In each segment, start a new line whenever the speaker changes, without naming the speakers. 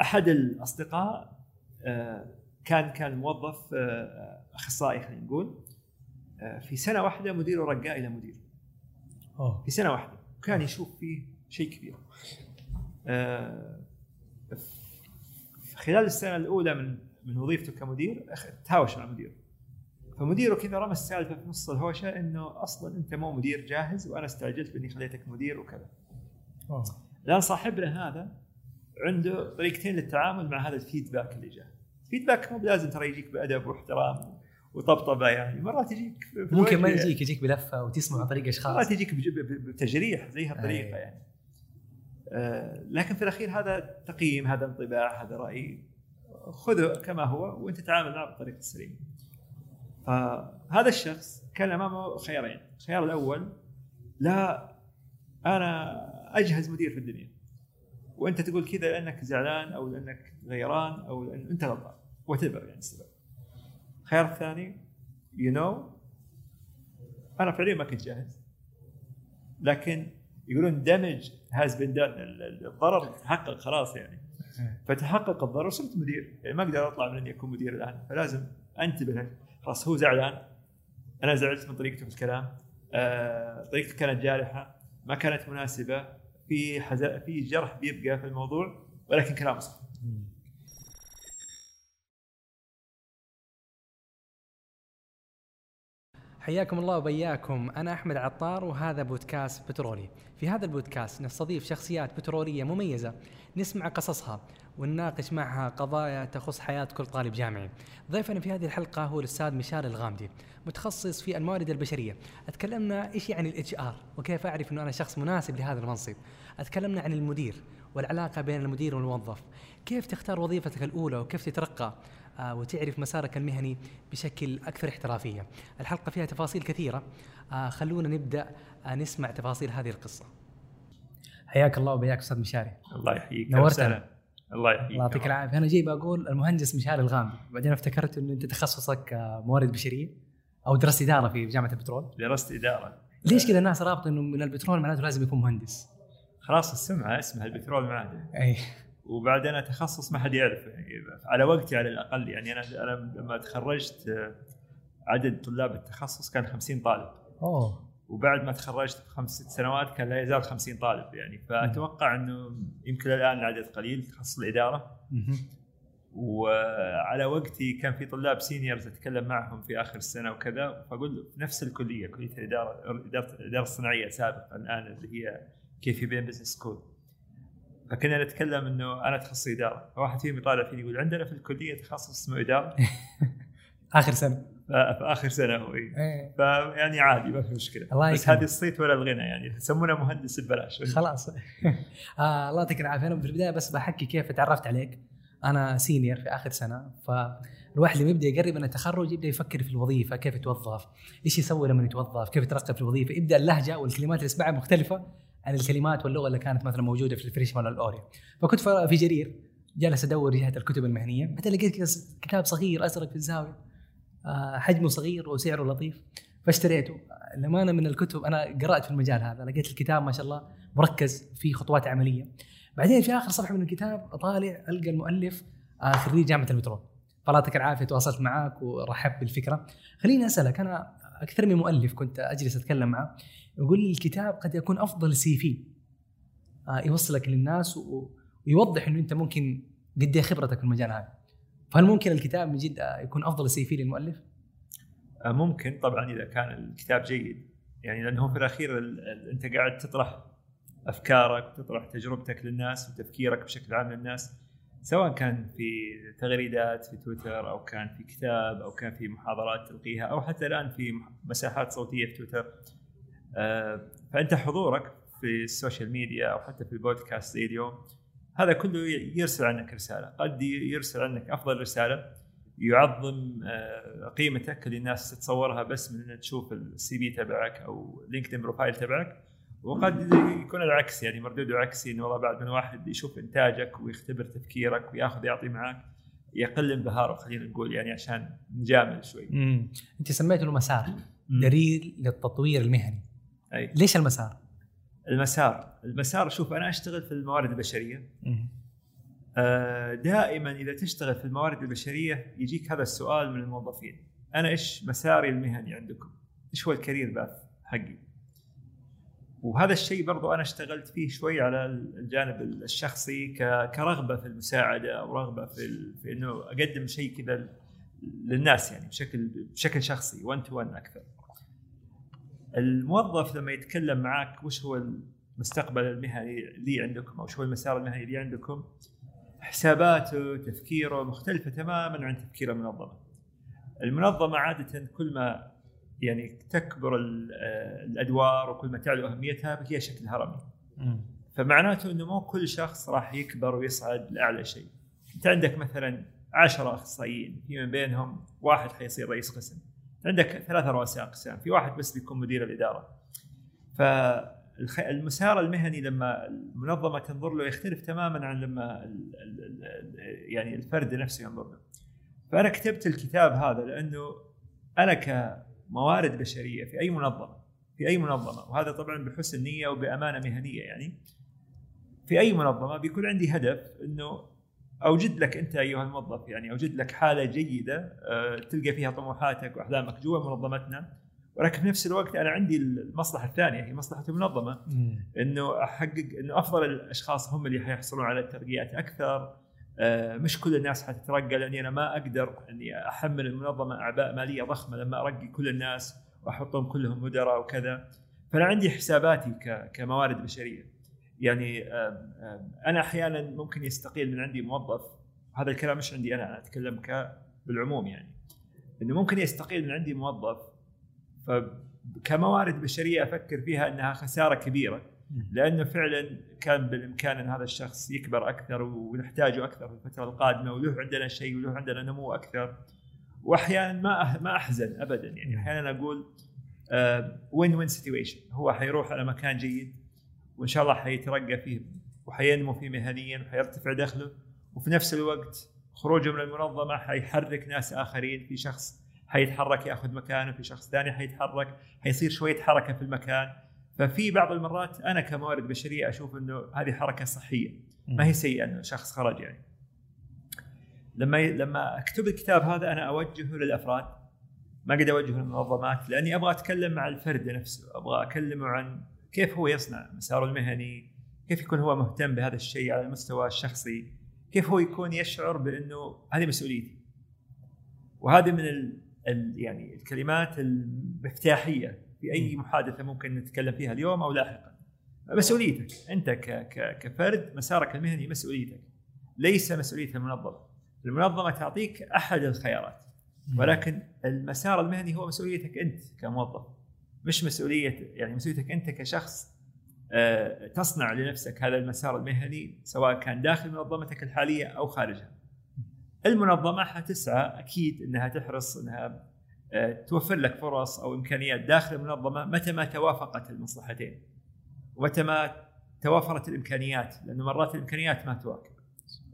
أحد الأصدقاء آه، كان كان موظف آه، أخصائي خلينا نقول. آه، في سنة واحدة مديره رقاه إلى مدير في سنة واحدة. وكان يشوف فيه شيء كبير. آه، خلال السنة الأولى من من وظيفته كمدير تهاوش مع مديره. فمديره كذا رمى السالفة في نص الهوشة إنه أصلا أنت مو مدير جاهز وأنا استعجلت بإني خليتك مدير وكذا. الان صاحبنا هذا عنده طريقتين للتعامل مع هذا الفيدباك اللي جاء. الفيدباك مو بلازم ترى يجيك بأدب واحترام وطبطبة يعني مرات يجيك
ممكن ما. يجيك يجيك بلفة وتسمع عن طريق اشخاص
تجيك بج- ب- بتجريح زي هالطريقه. يعني. آه، لكن في الأخير هذا تقييم هذا انطباع هذا رأي خذه كما هو وأنت تعامل معه بالطريقة السليمه فهذا الشخص كان أمامه خيارين. الخيار الأول لا أنا أجهز مدير في الدنيا. وأنت تقول كذا لأنك زعلان أو لأنك غيران أو لأن أنت غلطان. وات يعني السبب. الخيار الثاني you know أنا فعليا ما كنت جاهز. لكن يقولون damage has been done الضرر تحقق خلاص يعني. فتحقق الضرر صرت مدير. يعني ما أقدر أطلع من أني أكون مدير الآن. فلازم أنتبه. خلاص هو زعلان. أنا زعلت من طريقته في الكلام. آه، طريقته كانت جارحة. ما كانت مناسبة. في حزا في جرح بيبقى في الموضوع ولكن كلامه صح.
حياكم الله وبياكم. أنا أحمد عطار وهذا بودكاست بترولي. في هذا البودكاست نستضيف شخصيات بترولية مميزة. نسمع قصصها. ونناقش معها قضايا تخص حياة كل طالب جامعي. ضيفنا في هذه الحلقة هو الأستاذ مشاري الغامدي متخصص في الموارد البشرية. أتكلمنا إيش يعني الإتش آر؟ وكيف أعرف أنه أنا شخص مناسب لهذا المنصب؟ أتكلمنا عن المدير والعلاقة بين المدير والموظف. كيف تختار وظيفتك الأولى وكيف تترقى؟ آه، وتعرف مسارك المهني بشكل أكثر احترافية. الحلقة فيها تفاصيل كثيرة. آه، خلونا نبدأ آه، نسمع تفاصيل هذه القصة. حياك الله وبياك أستاذ مشاري
الله يحييك.
نورتنا.
الله يحييك
الله يعطيك العافية. أنا جاي بقول المهندس مشاري الغامدي. بعدين افتكرت أنه أنت تخصصك آه، موارد بشرية أو درست إدارة في جامعة البترول.
درست إدارة.
ليش كذا الناس رابطة أنه من البترول معناته لازم يكون مهندس؟
خلاص السمعة اسمها البترول معدن.
أي
وبعدين أنا تخصص ما حد يعرفه. يعني على وقتي على الأقل يعني أنا أنا لما تخرجت آه، عدد طلاب التخصص كان 50 طالب.
أوه.
وبعد ما تخرجت بخمس ست سنوات كان لا يزال 50 طالب يعني. فأتوقع إنه يمكن الآن العدد قليل تخصص
الإدارة.
وعلى وقتي كان في طلاب seniors أتكلم معهم في آخر السنة وكذا. فأقول في نفس الكلية كلية الإدارة إدارة الإدارة الصناعية سابقا الآن اللي هي KFUPM business school فكنا نتكلم إنه أنا تخصصي إدارة. فواحد فيهم يطالع فيني يقول عندنا في الكلية تخصص اسمه إدارة.
آخر سنة.
ف- في آخر سنه هو إيه. فيعني عادي ما في مشكلة.
الله
بس. هذه الصيت ولا الغنى يعني. يسمونه مهندس ببلاش
خلاص. آه الله يعطيك العافية. أنا في البداية بس بحكي كيف تعرفت عليك. أنا senior في آخر سنة فالواحد لما يبدأ يقرب من التخرج يبدأ يفكر في الوظيفة كيف يتوظف إيش يسوي لما يتوظف كيف يترقى في الوظيفة. يبدأ اللهجة والكلمات اللي يسمعها مختلفة عن الكلمات واللغة اللي كانت مثلا موجودة في ال freshman ولا ال orie. فكنت في جرير جالس أدور جهة الكتب المهنية. بعدين لقيت كتاب صغير أزرق في الزاوية. حجمه صغير وسعره لطيف. فاشتريته. أنا من الكتب أنا قرأت في المجال هذا لقيت الكتاب ما شاء الله مركز فيه خطوات عملية. بعدين في آخر صفحة من الكتاب اطالع ألقى المؤلف آه، خريج جامعة البترول يعطيك العافية تواصلت معك ورحبت بالفكرة. خليني أسألك أنا أكثر من مؤلف كنت أجلس أتكلم معه. يقول لي الكتاب قد يكون أفضل CV آه، يوصلك للناس ويوضح إنه أنت ممكن قد إيه خبرتك في المجال هذا. فهل ممكن الكتاب من جد يكون أفضل CV للمؤلف؟
آه، ممكن طبعا إذا كان الكتاب جيد. يعني لأنه في الأخير ال- ال- أنت قاعد تطرح أفكارك تطرح تجربتك للناس وتفكيرك بشكل عام للناس. سواء كان في تغريدات في تويتر أو كان في كتاب أو كان في محاضرات تلقيها أو حتى الآن في مساحات صوتية في تويتر. آه، فأنت حضورك في السوشيال ميديا أو حتى في البودكاست زي اليوم هذا كله يرسل عنك رسالة. قد يرسل عنك أفضل رسالة يعظم آه، قيمتك اللي الناس تتصورها بس من ان تشوف ال CV تبعك أو لينكدين profile تبعك. وقد يكون العكس يعني مردوده عكسي إنه والله بعد من واحد يشوف إنتاجك ويختبر تفكيرك ويأخذ يعطي معك يقل انبهاره خلينا نقول يعني عشان نجامل شوي.
امم أنت سميته له مسار دليل للتطوير المهني.
أي.
ليش المسار؟
المسار المسار شوف أنا أشتغل في الموارد
البشرية.
آه، دائما إذا تشتغل في الموارد البشرية يجيك هذا السؤال من الموظفين أنا إيش مساري المهني عندكم؟ إيش هو الكارير باث حقي؟ وهذا الشيء برضو أنا اشتغلت فيه شوي على الجانب الشخصي كرغبة في المساعدة أو رغبة في, في إنه أقدم شيء كذا للناس يعني بشكل بشكل شخصي 1 تو 1 أكثر. الموظف لما يتكلم معك وش هو المستقبل المهني اللي عندكم أو شو هو المسار المهني اللي عندكم حساباته تفكيره مختلفة تماما عن تفكير المنظمة. المنظمة عادة كل ما يعني تكبر الأدوار وكل ما تعلو أهميتها هي شكل هرمي. فمعناته إنه مو كل شخص راح يكبر ويصعد لأعلى شيء. أنت عندك مثلا 10 أخصائيين في من بينهم واحد حيصير رئيس قسم. عندك ثلاثة رؤساء اقسام، في واحد بس بيكون مدير الإدارة. فالمسار المهني لما المنظمة تنظر له يختلف تماما عن لما يعني الفرد نفسه ينظر له. فأنا كتبت الكتاب هذا لأنه أنا كموارد بشرية في أي منظمة في أي منظمة وهذا طبعا بحسن نية وبأمانة مهنية يعني في أي منظمة بيكون عندي هدف إنه أوجد لك أنت أيها الموظف يعني أوجد لك حالة جيدة آه، تلقى فيها طموحاتك وأحلامك جوا منظمتنا. ولكن في نفس الوقت أنا عندي المصلحة الثانية هي مصلحة المنظمة. إنه أحقق إنه أفضل الأشخاص هم اللي حيحصلون على الترقيات أكثر. آه، مش كل الناس حتترقى لأني أنا ما أقدر إني أحمل المنظمة أعباء مالية ضخمة لما أرقي كل الناس وأحطهم كلهم مدراء وكذا. فأنا عندي حساباتي كموارد بشرية. يعني أنا أحيانا ممكن يستقيل من عندي موظف. هذا الكلام مش عندي أنا أنا أتكلم ك بالعموم يعني. إنه ممكن يستقيل من عندي موظف فكموارد بشرية أفكر فيها إنها خسارة كبيرة. لأنه فعلا كان بالإمكان إن هذا الشخص يكبر أكثر ونحتاجه أكثر في الفترة القادمة وله عندنا شيء وله عندنا نمو أكثر. واحيانا ما ما أحزن ابدا يعني. أحيانا أقول وين وين سيتويشن هو حيروح على مكان جيد وإن شاء الله حيترقى فيه وحينمو فيه مهنيا وحيرتفع دخله. وفي نفس الوقت خروجه من المنظمة حيحرك ناس آخرين. في شخص حيتحرك يأخذ مكانه في شخص ثاني حيتحرك حيصير شوية حركة في المكان. ففي بعض المرات أنا كموارد بشريه أشوف إنه هذه حركة صحية ما هي سيئة إنه شخص خرج يعني. لما لما أكتب الكتاب هذا أنا أوجهه للأفراد. ما قد أوجهه للمنظمات لأني أبغى أتكلم مع الفرد نفسه أبغى أكلمه عن كيف هو يصنع مساره المهني؟ كيف يكون هو مهتم بهذا الشيء على المستوى الشخصي؟ كيف هو يكون يشعر بأنه هذه مسؤوليتي؟ وهذه من ال ال يعني الكلمات المفتاحية في أي محادثة ممكن نتكلم فيها اليوم أو لاحقا. مسؤوليتك. أنت كفرد مسارك المهني مسؤوليتك. ليس مسؤولية المنظمة. المنظمة تعطيك أحد الخيارات. ولكن المسار المهني هو مسؤوليتك أنت كموظف. مش مسؤولية يعني مسؤوليتك أنت كشخص آه، تصنع لنفسك هذا المسار المهني سواء كان داخل منظمتك الحالية أو خارجها. المنظمة حتسعى أكيد إنها تحرص إنها آه، توفر لك فرص أو إمكانيات داخل المنظمة متى ما توافقت المصلحتين. ومتى ما توافرت الإمكانيات لأنه مرات الإمكانيات ما تواكب.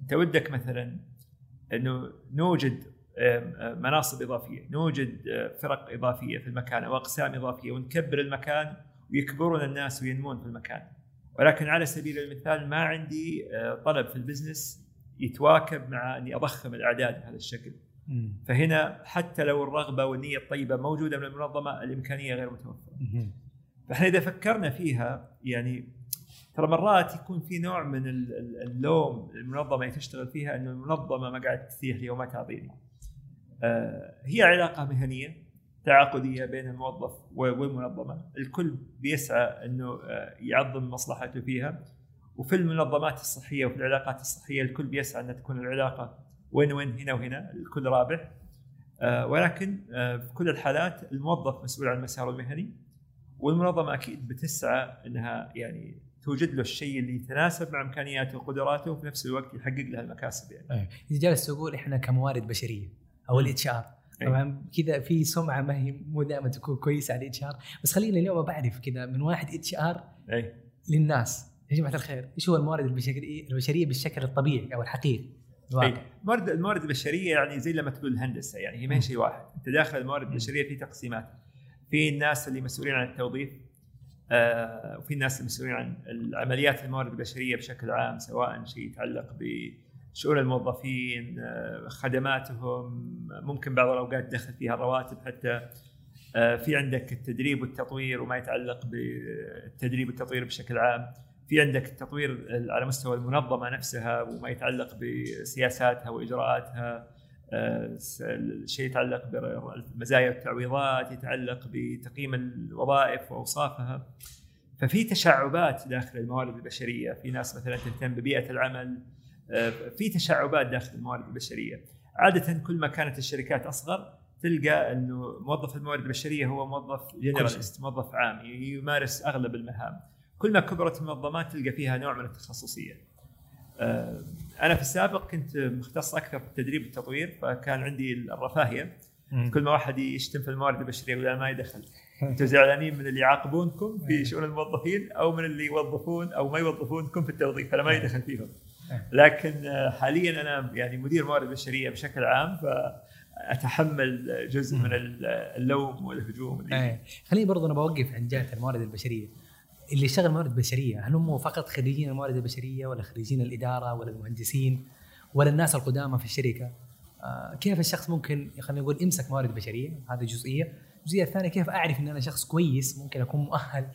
أنت ودك مثلا إنه نوجد مناصب إضافية، نوجد آه، فرق إضافية في المكان أو أقسام إضافية ونكبر المكان ويكبرون الناس وينمون في المكان. ولكن على سبيل المثال ما عندي آه، طلب في البزنس يتواكب مع أني أضخم الأعداد بهذا الشكل. فهنا حتى لو الرغبة والنية الطيبة موجودة من المنظمة الإمكانية غير متوفرة. فإحنا إذا فكرنا فيها يعني ترى مرات يكون في نوع من اللوم المنظمة اللي تشتغل فيها إنه المنظمة ما قاعد تتيح لي وما تعطيني. آه، هي علاقة مهنية تعاقدية بين الموظف والمنظمة، الكل بيسعى إنه آه، يعظم مصلحته فيها وفي المنظمات الصحية وفي العلاقات الصحية الكل بيسعى ان تكون العلاقة وين وين هنا وهنا، الكل رابح. آه، ولكن في كل الحالات الموظف مسؤول عن مساره المهني والمنظمة أكيد بتسعى إنها يعني توجد له الشيء اللي يتناسب مع إمكانياته وقدراته وفي نفس الوقت يحقق له المكاسب يعني.
إيه جالس تقول إحنا كموارد بشرية أو ال HR إيه. طبعا كذا في سمعة ما هي مو دائما تكون كويسة على ال HR بس خليني اليوم بعرف كذا من واحد HR للناس. يا جماعة الخير إيش هو الموارد البشرية البشرية بالشكل الطبيعي أو الحقيقي؟
الموارد الموارد البشرية يعني زي لما تقول الهندسة يعني هي ما هي شيء واحد. أنت داخل الموارد البشرية في تقسيمات. في الناس اللي مسؤولين عن التوظيف آه وفي الناس المسؤولين عن العمليات الموارد البشرية بشكل عام سواء شيء يتعلق ب شؤون الموظفين آه، خدماتهم ممكن بعض الأوقات دخل فيها الرواتب حتى آه، في عندك التدريب والتطوير وما يتعلق بالتدريب والتطوير بشكل عام. في عندك التطوير على مستوى المنظمة نفسها وما يتعلق بسياساتها وإجراءاتها الشيء يتعلق بالمزايا والتعويضات يتعلق بتقييم الوظائف وأوصافها. ففي تشعبات داخل الموارد البشرية. في ناس مثلا تهتم ببيئة العمل في تشعبات داخل الموارد البشرية. عادة كل ما كانت الشركات أصغر تلقى إنه موظف الموارد البشرية هو موظف جنراليست موظف عام يمارس أغلب المهام. كل ما كبرت المنظمات تلقى فيها نوع من التخصصية. آه، أنا في السابق كنت مختص أكثر في التدريب والتطوير فكان عندي الرفاهية. كل ما واحد يشتم في الموارد البشرية ولا ما يدخل. أنتم زعلانين من اللي يعاقبونكم في شؤون الموظفين أو من اللي يوظفون أو ما يوظفونكم في التوظيف فأنا ما يدخل فيهم. لكن آه، حاليا أنا يعني مدير موارد بشرية بشكل عام فأتحمل جزء من اللوم والهجوم اللي
إيه. خليني برضه أنا بوقف عند جهة الموارد البشرية. اللي يشتغل موارد بشرية هل هم فقط خريجين الموارد البشرية ولا خريجين الإدارة ولا المهندسين ولا الناس القدامى في الشركة؟ آه كيف الشخص ممكن خلينا نقول امسك موارد بشرية؟ هذه جزئية. الجزئية الثانية كيف أعرف إن أنا شخص كويس ممكن أكون مؤهل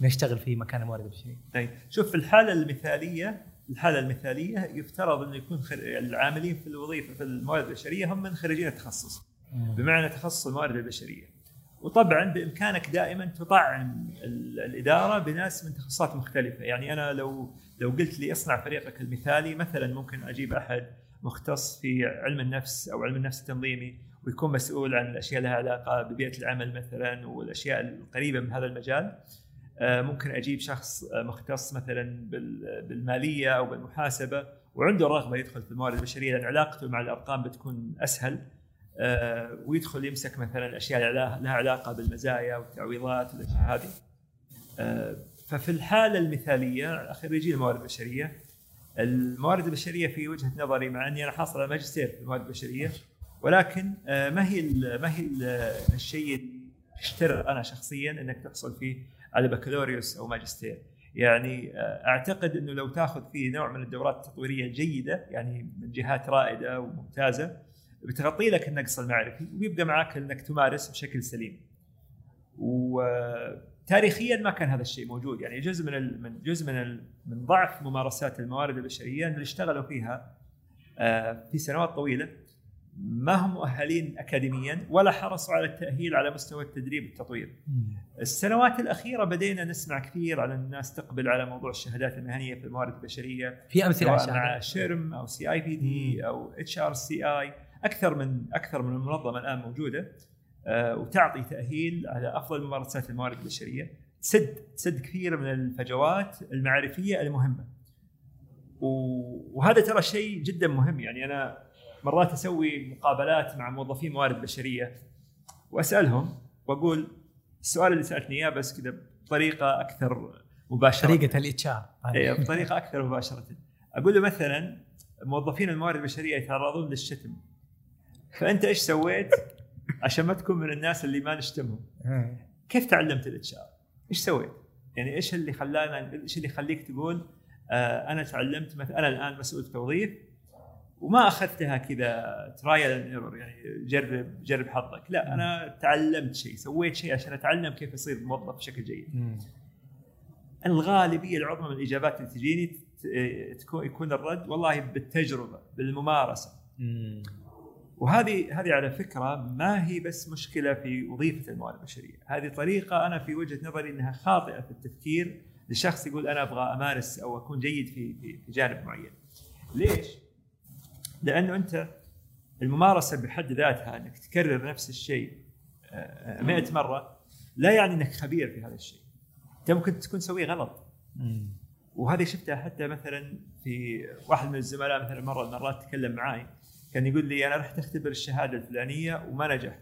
إني أشتغل في مكان الموارد البشرية؟
طيب شوف في الحالة المثالية الحالة المثالية يفترض انه يكون العاملين في الوظيفة في الموارد البشرية هم من خريجين التخصص. بمعنى تخصص الموارد البشرية. وطبعا بإمكانك دائما تطعم الإدارة بناس من تخصصات مختلفة. يعني أنا لو لو قلت لي اصنع فريقك المثالي مثلا ممكن أجيب أحد مختص في علم النفس أو علم النفس التنظيمي ويكون مسؤول عن الأشياء لها علاقة ببيئة العمل مثلا والأشياء القريبة من هذا المجال. ممكن أجيب شخص مختص مثلا بالمالية أو بالمحاسبة وعنده رغبة يدخل في الموارد البشرية لأن علاقته مع الأرقام بتكون أسهل آه، ويدخل يمسك مثلا الاشياء لها علاقة بالمزايا والتعويضات والأشياء هذه. آه، ففي الحالة المثالية خريجي الموارد البشرية. الموارد البشرية في وجهة نظري مع أني أنا حاصل على ماجستير في الموارد البشرية ولكن آه، ما هي ما هي الشيء اللي أنا شخصيا إنك تحصل فيه؟ على بكالوريوس أو ماجستير يعني أعتقد إنه لو تأخذ فيه نوع من الدورات التطويرية الجيده يعني من جهات رائدة وممتازة بتغطي لك النقص المعرفي وبيبقى معك إنك تمارس بشكل سليم. وتاريخيا ما كان هذا الشيء موجود يعني جزء من من جزء من من ضعف ممارسات الموارد البشرية اللي اشتغلوا فيها آه، في سنوات طويلة ما هم مؤهلين اكاديميا ولا حرصوا على التأهيل على مستوى التدريب والتطوير. السنوات الأخيرة بدينا نسمع كثير على الناس تقبل على موضوع الشهادات المهنية في الموارد البشرية
في
أمثلة مع SHRM أو CIPD أو HRCI أكثر من أكثر من منظمة الآن موجودة آه، وتعطي تأهيل على أفضل ممارسات الموارد البشرية. تسد تسد كثير من الفجوات المعرفية المهمة. وهذا ترى شيء جدا مهم. يعني أنا مرات أسوي مقابلات مع موظفين موارد بشرية وأسألهم وأقول السؤال اللي سألتني إياه بس كذا بطريقة أكثر مباشرة.
طريقة ال HR
اي بطريقة أكثر مباشرة. أقول له مثلا موظفين الموارد البشرية يتعرضون للشتم. فأنت إيش سويت؟ عشان ما تكون من الناس اللي ما نشتمهم. كيف تعلمت الاتش ار؟ إيش سويت؟ يعني إيش اللي خلانا إيش اللي يخليك تقول آه أنا تعلمت مثلا أنا الآن مسؤول توظيف وما أخذتها كذا trial and error يعني جرب جرب حظك. لا أنا تعلمت شيء سويت شيء عشان أتعلم كيف اصير موظف بشكل جيد. الغالبية العظمى من الإجابات اللي تجيني تكون يكون الرد والله بالتجربة بالممارسة. وهذه هذه على فكرة ما هي بس مشكلة في وظيفة الموارد البشرية، هذه طريقة أنا في وجهة نظري إنها خاطئة في التفكير لشخص يقول أنا أبغى أمارس أو أكون جيد في في, في جانب معين. ليش؟ لأنه أنت الممارسة بحد ذاتها أنك تكرر نفس الشيء 100 آه، مرة لا يعني أنك خبير في هذا الشيء. أنت ممكن تكون تسويه غلط. وهذه شفتها حتى مثلا في واحد من الزملاء مثلا مرة من المرات تكلم معي كان يقول لي أنا رحت أختبر الشهادة الفلانية وما نجحت.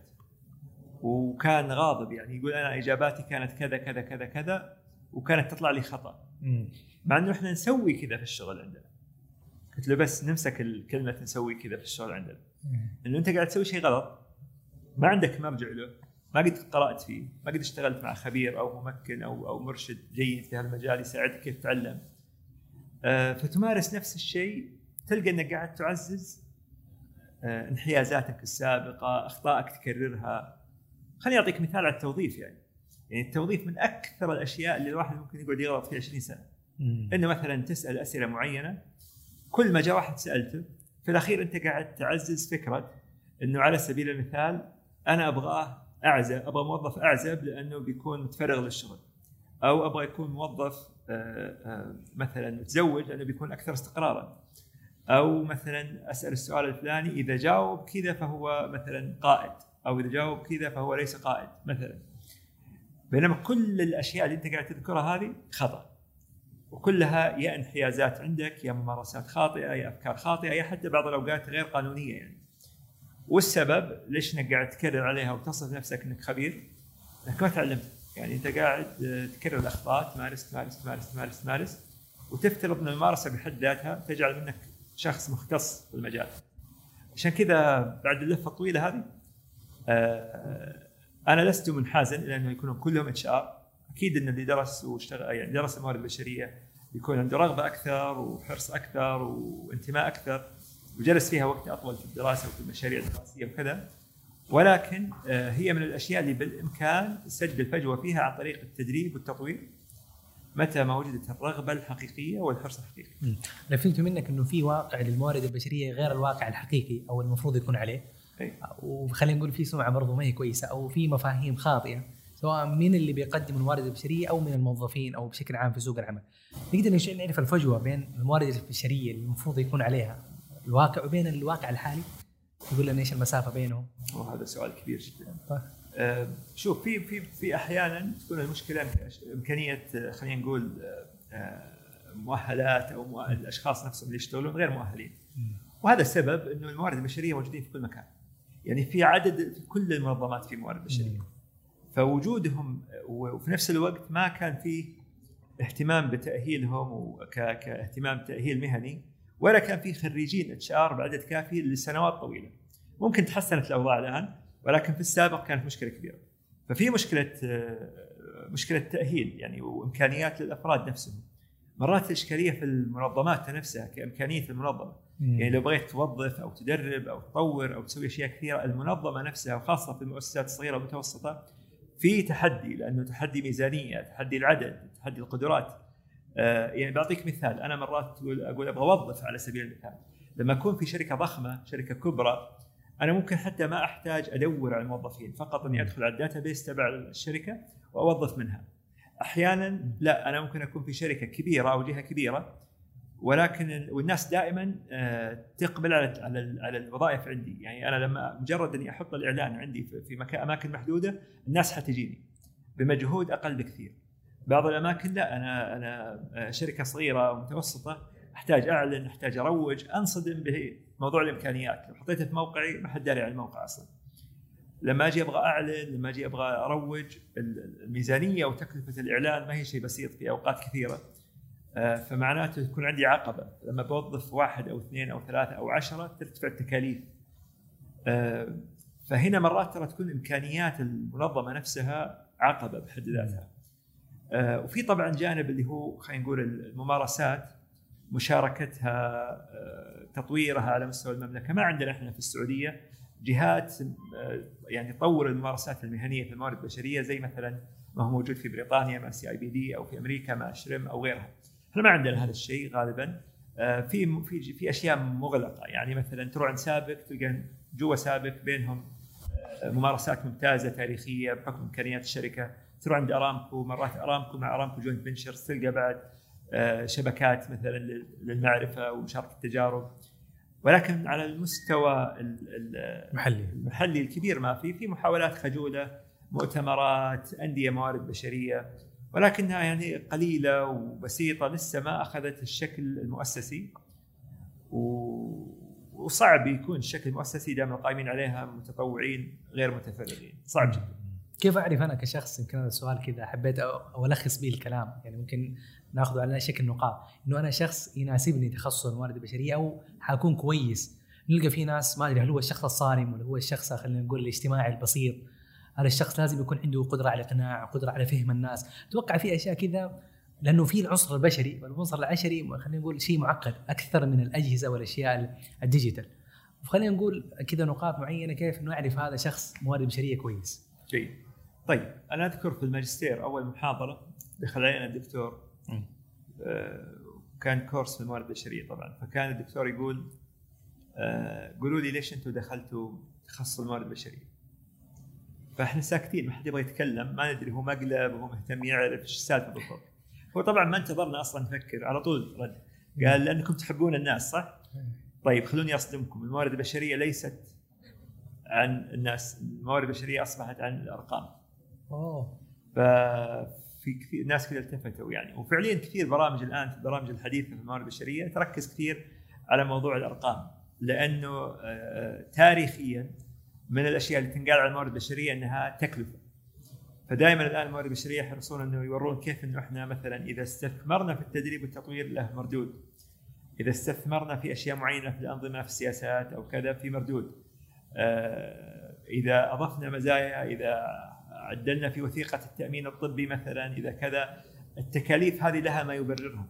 وكان غاضب يعني يقول أنا إجاباتي كانت كذا كذا كذا كذا وكانت تطلع لي خطأ. مع إنه إحنا نسوي كذا في الشغل عندنا. قلت له بس نمسك الكلمة نسوي كذا في الشغل عندنا إنه أنت قاعد تسوي شيء غلط ما عندك مرجع له ما قد قرات فيه ما قد اشتغلت مع خبير أو ممكن أو أو مرشد جيد في هذا المجال يساعدك كيف تتعلم. آه فتمارس نفس الشيء تلقى إنك قاعد تعزز آه، انحيازاتك السابقة أخطائك تكررها. خليني أعطيك مثال على التوظيف يعني. يعني التوظيف من أكثر الأشياء اللي الواحد ممكن يقعد يغلط فيها 20 سنة. إنه مثلا تسأل أسئلة معينة كل ما جاء واحد سألته في الأخير أنت قاعد تعزز فكره إنه على سبيل المثال أنا أبغاه أعزب أبغى موظف أعزب لأنه بيكون متفرغ للشغل. أو أبغى يكون موظف آه، آه، مثلا متزوج لأنه بيكون أكثر استقرارا. أو مثلا أسأل السؤال الفلاني إذا جاوب كذا فهو مثلا قائد. أو إذا جاوب كذا فهو ليس قائد مثلا. بينما كل الأشياء اللي أنت قاعد تذكرها هذه خطأ. وكلها يا انحيازات عندك يا ممارسات خاطئة يا أفكار خاطئة يا حتى بعض الأوقات غير قانونية يعني. والسبب ليش إنك قاعد تكرر عليها وتصف نفسك إنك خبير؟ إنك ما تعلمت. يعني أنت قاعد تكرر الأخطاء تمارس تمارس تمارس تمارس تمارس وتفترض إن الممارسة بحد ذاتها تجعل منك شخص مختص في المجال عشان كذا بعد اللفة الطويلة هذه آه، أنا لست منحازا إلى أنه يكونوا كلهم HR. أكيد إن اللي درس واشتغل يعني درس الموارد البشرية يكون عنده رغبة أكثر وحرص أكثر وانتماء أكثر وجلس فيها وقت أطول في الدراسة وفي المشاريع الدراسية وكذا ولكن آه، هي من الأشياء اللي بالإمكان سد الفجوة فيها عن طريق التدريب والتطوير متى ما وجدت الرغبة الحقيقية والحرص الحقيقي.
أنا فهمت منك إنه في واقع للموارد البشرية غير الواقع الحقيقي أو المفروض يكون عليه. وخلينا نقول في سمعة برضو ما هي كويسة أو في مفاهيم خاطئة سواء من اللي بيقدم الموارد البشرية أو من الموظفين أو بشكل عام في سوق العمل. نقدر نعرف الفجوة بين الموارد البشرية اللي المفروض يكون عليها الواقع وبين الواقع الحالي يقول لنا إيش المسافة بينهم؟
وهذا سؤال كبير جدا.
طيب.
آه، شوف في في في أحيانا تكون المشكلة امكانيه آه، خلينا نقول آه، مؤهلات أو مؤهل الأشخاص نفسهم اللي يشتغلون غير مؤهلين. وهذا السبب إنه الموارد البشرية موجودين في كل مكان. يعني في عدد في كل المنظمات في موارد بشرية. فوجودهم وفي نفس الوقت ما كان فيه اهتمام بتأهيلهم وكاهتمام تأهيل مهني ولا كان في خريجين HR بعدد كافي لسنوات طويلة. ممكن تحسنت الأوضاع الآن ولكن في السابق كانت مشكلة كبيرة. ففي مشكلة مشكلة تأهيل يعني وإمكانيات للأفراد نفسهم. مرات الإشكالية في المنظمات نفسها كإمكانية المنظمة. يعني لو بغيت توظف أو تدرب أو تطور أو تسوي أشياء كثيرة المنظمة نفسها وخاصة في المؤسسات الصغيرة والمتوسطة في تحدي لأنه تحدي ميزانية، تحدي العدد، تحدي القدرات. آه، يعني بعطيك مثال. أنا مرات أقول أبغى أوظف على سبيل المثال. لما أكون في شركة ضخمة شركة كبرى أنا ممكن حتى ما أحتاج أدور على الموظفين. فقط أني أدخل على ال database تبع الشركة وأوظف منها. أحيانا لا أنا ممكن أكون في شركة كبيرة أو جهة كبيرة ولكن والناس دائما آه، تقبل على على الوظائف عندي. يعني أنا لما مجرد أني أحط الإعلان عندي في مكان أماكن محدودة الناس حتجيني بمجهود أقل بكثير. بعض الأماكن لا أنا أنا آه، شركة صغيرة ومتوسطه أحتاج أعلن أحتاج أروج أنصدم بموضوع الإمكانيات. لو حطيته في موقعي ما حد داري عن الموقع أصلا. لما أجي أبغى أعلن لما أجي أبغى أروج الميزانية وتكلفة الإعلان ما هي شيء بسيط في أوقات كثيرة. فمعناته تكون عندي عقبة. لما بوظف واحد أو اثنين أو ثلاثة أو عشرة ترتفع التكاليف. آه، فهنا مرات ترى تكون إمكانيات المنظمة نفسها عقبة بحد ذاتها. آه، وفي طبعا جانب اللي هو خلينا نقول الممارسات مشاركتها آه، تطويرها على مستوى المملكة. ما عندنا إحنا في السعودية جهات آه، يعني تطور الممارسات المهنية في الموارد البشرية زي مثلا ما هو موجود في بريطانيا مع سي اي بي دي أو في أمريكا مع شرم أو غيرها. إحنا ما عندنا هذا الشيء غالبا. في في في أشياء مغلقة. يعني مثلا تروح عند سابق تلقى جوا سابق بينهم ممارسات ممتازة تاريخية بحكم إمكانيات الشركة. تروح عند أرامكو مرات أرامكو مع أرامكو joint ventures تلقى بعد آه، شبكات مثلا للمعرفة ومشاركة التجارب. ولكن على المستوى
المحلي.
المحلي الكبير ما في. في محاولات خجولة مؤتمرات أندية موارد بشرية. ولكنها يعني قليلة وبسيطة لسه ما أخذت الشكل المؤسسي. وصعب يكون الشكل المؤسسي دائما القائمين عليها متطوعين غير متفرغين. صعب جدا.
كيف أعرف أنا كشخص يمكن هذا السؤال كذا حبيت ألخص به الكلام؟ يعني ممكن نأخذه على شكل نقاط. إنه أنا شخص يناسبني تخصص الموارد البشرية أو حكون كويس. نلقى في ناس ما أدري هل هو الشخص الصارم ولا هو الشخص خلينا نقول الاجتماعي البسيط هذا الشخص لازم يكون عنده قدرة على الاقناع قدرة على فهم الناس. أتوقع في أشياء كذا لأنه في العنصر البشري والعنصر العشري خلينا نقول شيء معقد أكثر من الأجهزة والأشياء الديجيتال. فخلينا نقول كذا نقاط معينة كيف نعرف هذا شخص موارد بشرية كويس.
جيد. طيب أنا أذكر في الماجستير أول محاضرة دخل علينا الدكتور آه، كان كورس في الموارد البشرية طبعا. فكان الدكتور يقول آه، قولوا لي ليش أنتم دخلتوا تخصص الموارد البشرية؟ فاحنا ساكتين ما حد يبغى يتكلم ما ندري هو مقلب وهو مهتم يعرف إيش السالفة بالضبط. هو طبعا ما انتظرنا أصلا نفكر على طول رد. قال لأنكم تحبون الناس صح؟ طيب خلوني أصدمكم. الموارد البشرية ليست عن الناس الموارد البشرية أصبحت عن الأرقام.
أوه.
ففي كثير ناس كذا التفتوا يعني. وفعليا كثير برامج الآن في البرامج الحديثة في الموارد البشرية تركز كثير على موضوع الأرقام. لأنه آه، تاريخيا من الأشياء اللي تنقال على الموارد البشرية إنها تكلفة. فدائما الآن الموارد البشرية يحرصون إنه يورون كيف إنه إحنا مثلا إذا استثمرنا في التدريب والتطوير له مردود. إذا استثمرنا في أشياء معينة في الأنظمة في السياسات أو كذا في مردود. آه، إذا أضفنا مزايا إذا عدلنا في وثيقة التأمين الطبي مثلا إذا كذا التكاليف هذه لها ما يبررها.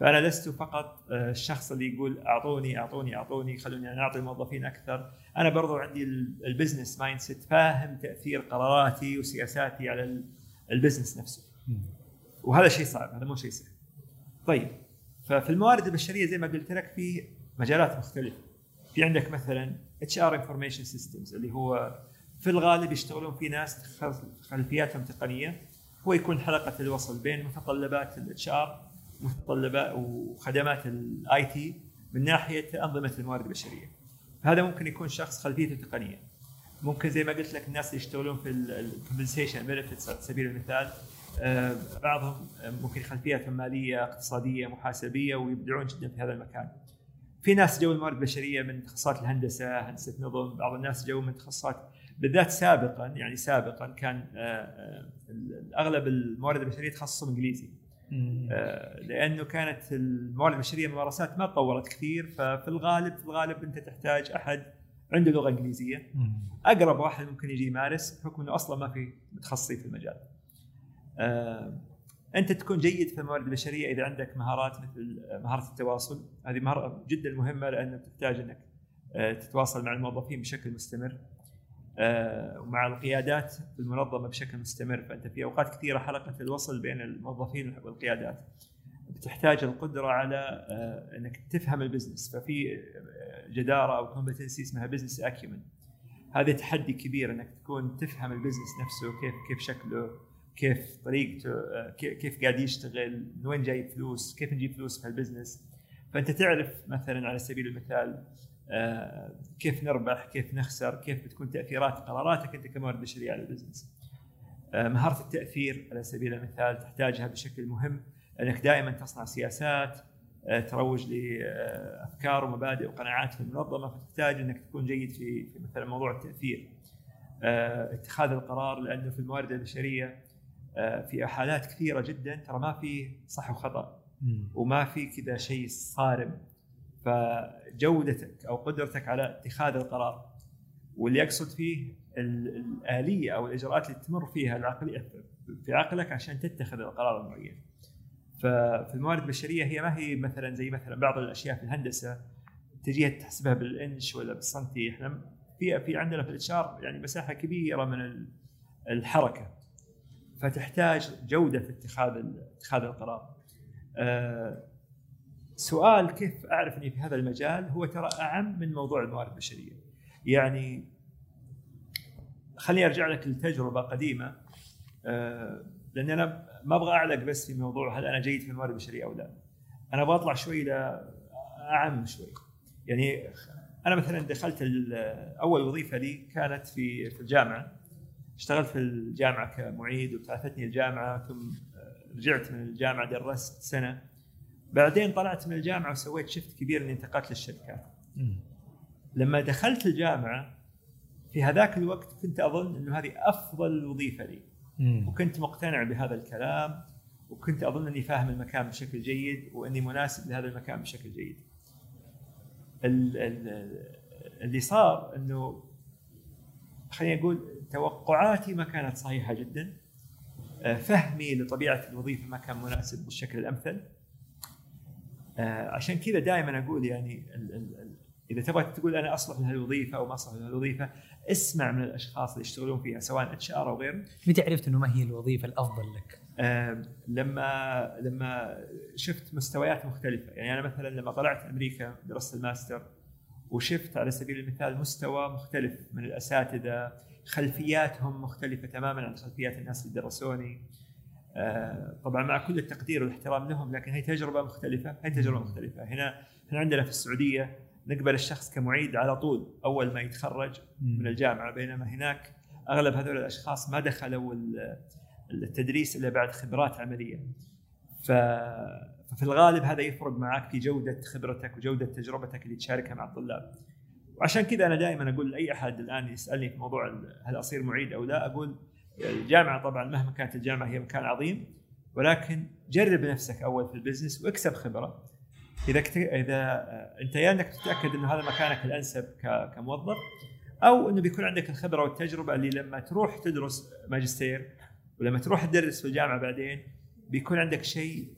فأنا لست فقط آه، الشخص اللي يقول أعطوني أعطوني أعطوني خلوني أنا أعطي الموظفين أكثر. أنا برضو عندي ال business mindset فاهم تأثير قراراتي وسياساتي على ال business نفسه. وهذا شيء صعب هذا مو شيء سهل. طيب ففي الموارد البشرية زي ما قلت لك في مجالات مختلفة. في عندك مثلا HR information systems اللي هو في الغالب يشتغلون في ناس خلفياتهم تقنيه هو يكون حلقة الوصل بين متطلبات ال HR متطلبات وخدمات ال IT من ناحية أنظمة الموارد البشرية. هذا ممكن يكون شخص خلفيته تقنية. ممكن زي ما قلت لك الناس اللي يشتغلون في ال compensation benefits على سبيل المثال آه، بعضهم ممكن خلفياتهم مالية اقتصادية محاسبية ويبدعون جدا في هذا المكان. في ناس جو الموارد البشرية من تخصصات الهندسة، هندسة نظم، بعض الناس جو من تخصصات بالذات سابقا يعني سابقا كان آه، آه، أغلب الموارد البشرية تخصصهم إنجليزي. آه، لأنه كانت الموارد البشرية ممارسات ما تطورت كثير ففي الغالب في الغالب أنت تحتاج أحد عنده لغة إنجليزية. أقرب واحد ممكن يجي يمارس بحكم إنه أصلا ما في متخصصين في المجال. آه، أنت تكون جيد في الموارد البشرية إذا عندك مهارات مثل مهارة التواصل. هذه مهارة جدا مهمة لأنه تحتاج إنك آه، تتواصل مع الموظفين بشكل مستمر. آه، ومع القيادات في المنظمة بشكل مستمر. فأنت في أوقات كثيرة حلقة الوصل بين الموظفين والقيادات. بتحتاج القدرة على آه، إنك تفهم ال business. ففي آه، جدارة أو competency اسمها business acumen هذا تحدي كبير إنك تكون تفهم ال business نفسه كيف كيف شكله كيف طريقته كيف قاعد يشتغل من وين جايب فلوس كيف نجيب فلوس في ال business فأنت تعرف مثلا على سبيل المثال آه، كيف نربح كيف نخسر كيف بتكون تأثيرات قراراتك أنت كموارد بشريه على ال business. آه، مهارة التأثير على سبيل المثال تحتاجها بشكل مهم. أنك دائما تصنع سياسات آه، تروج لأفكار ومبادئ وقناعات في المنظمة فتحتاج أنك تكون جيد في مثلا موضوع التأثير. اتخاذ القرار لأنه في الموارد البشرية في حالات كثيرة جدا ترى ما في صح وخطأ. وما في كذا شيء صارم. فجودتك أو قدرتك على اتخاذ القرار واللي اقصد فيه الآلية أو الإجراءات اللي تمر فيها العقلية في عقلك عشان تتخذ القرار المعين. ففي الموارد البشرية هي ما هي مثلا زي مثلا بعض الأشياء في الهندسة تجيها تحسبها بالإنش ولا بالسنتي إحنا في في عندنا في الإتش يعني مساحة كبيرة من الحركة فتحتاج جودة في اتخاذ اتخاذ القرار. آه، سؤال كيف اعرف اني في هذا المجال هو ترى أعم من موضوع الموارد البشرية. يعني خليني أرجع لك لتجربة قديمة آه، لأن أنا ما أبغى أعلق بس في موضوع هل أنا جيد في الموارد البشرية أو لا. أنا أبغى أطلع شوي لاعم شوي. يعني أنا مثلا دخلت أول وظيفة لي كانت في في الجامعة اشتغلت في الجامعة كمعيد وابتعثتني الجامعة ثم رجعت من الجامعة درست سنة بعدين طلعت من الجامعة وسويت شفت كبير اني انتقلت للشركات لما دخلت الجامعة في هذاك الوقت كنت أظن إنه هذه أفضل وظيفة لي. وكنت مقتنع بهذا الكلام وكنت أظن إني فاهم المكان بشكل جيد وإني مناسب لهذا المكان بشكل جيد. اللي صار إنه خليني أقول توقعاتي ما كانت صحيحة جدا. آه، فهمي لطبيعة الوظيفة ما كان مناسب بالشكل الأمثل. عشان كذا دائما أقول يعني ال ال إذا تبغى تقول أنا أصلح لهالوظيفه أو ما أصلح لهالوظيفه اسمع من الأشخاص اللي يشتغلون فيها سواء HR أو غيره
متى عرفت إنه ما هي الوظيفة الأفضل لك؟
آه، لما لما شفت مستويات مختلفة. يعني أنا مثلا لما طلعت أمريكا درست الماستر وشفت على سبيل المثال مستوى مختلف من الأساتذة خلفياتهم مختلفة تماما عن خلفيات الناس اللي درسوني. آه، طبعا مع كل التقدير والاحترام لهم لكن هي تجربة مختلفة هي تجربة مختلفة. هنا هنا عندنا في السعودية نقبل الشخص كمعيد على طول أول ما يتخرج من الجامعة بينما هناك أغلب هذول الأشخاص ما دخلوا ال- التدريس إلا بعد خبرات عملية. ففي الغالب هذا يفرق معك في جودة خبرتك وجودة تجربتك اللي تشاركها مع الطلاب. وعشان كذا أنا دائما أقول لأي أحد الآن يسألني في موضوع هل أصير معيد أو لا أقول الجامعة طبعا مهما كانت الجامعة هي مكان عظيم ولكن جرب نفسك أول في ال business واكسب خبرة. إذا كت... إذا آه، أنت يا إنك تتأكد إنه هذا مكانك الأنسب ك... كموظف أو إنه بيكون عندك الخبرة والتجربة اللي لما تروح تدرس ماجستير ولما تروح تدرس في الجامعة بعدين بيكون عندك شيء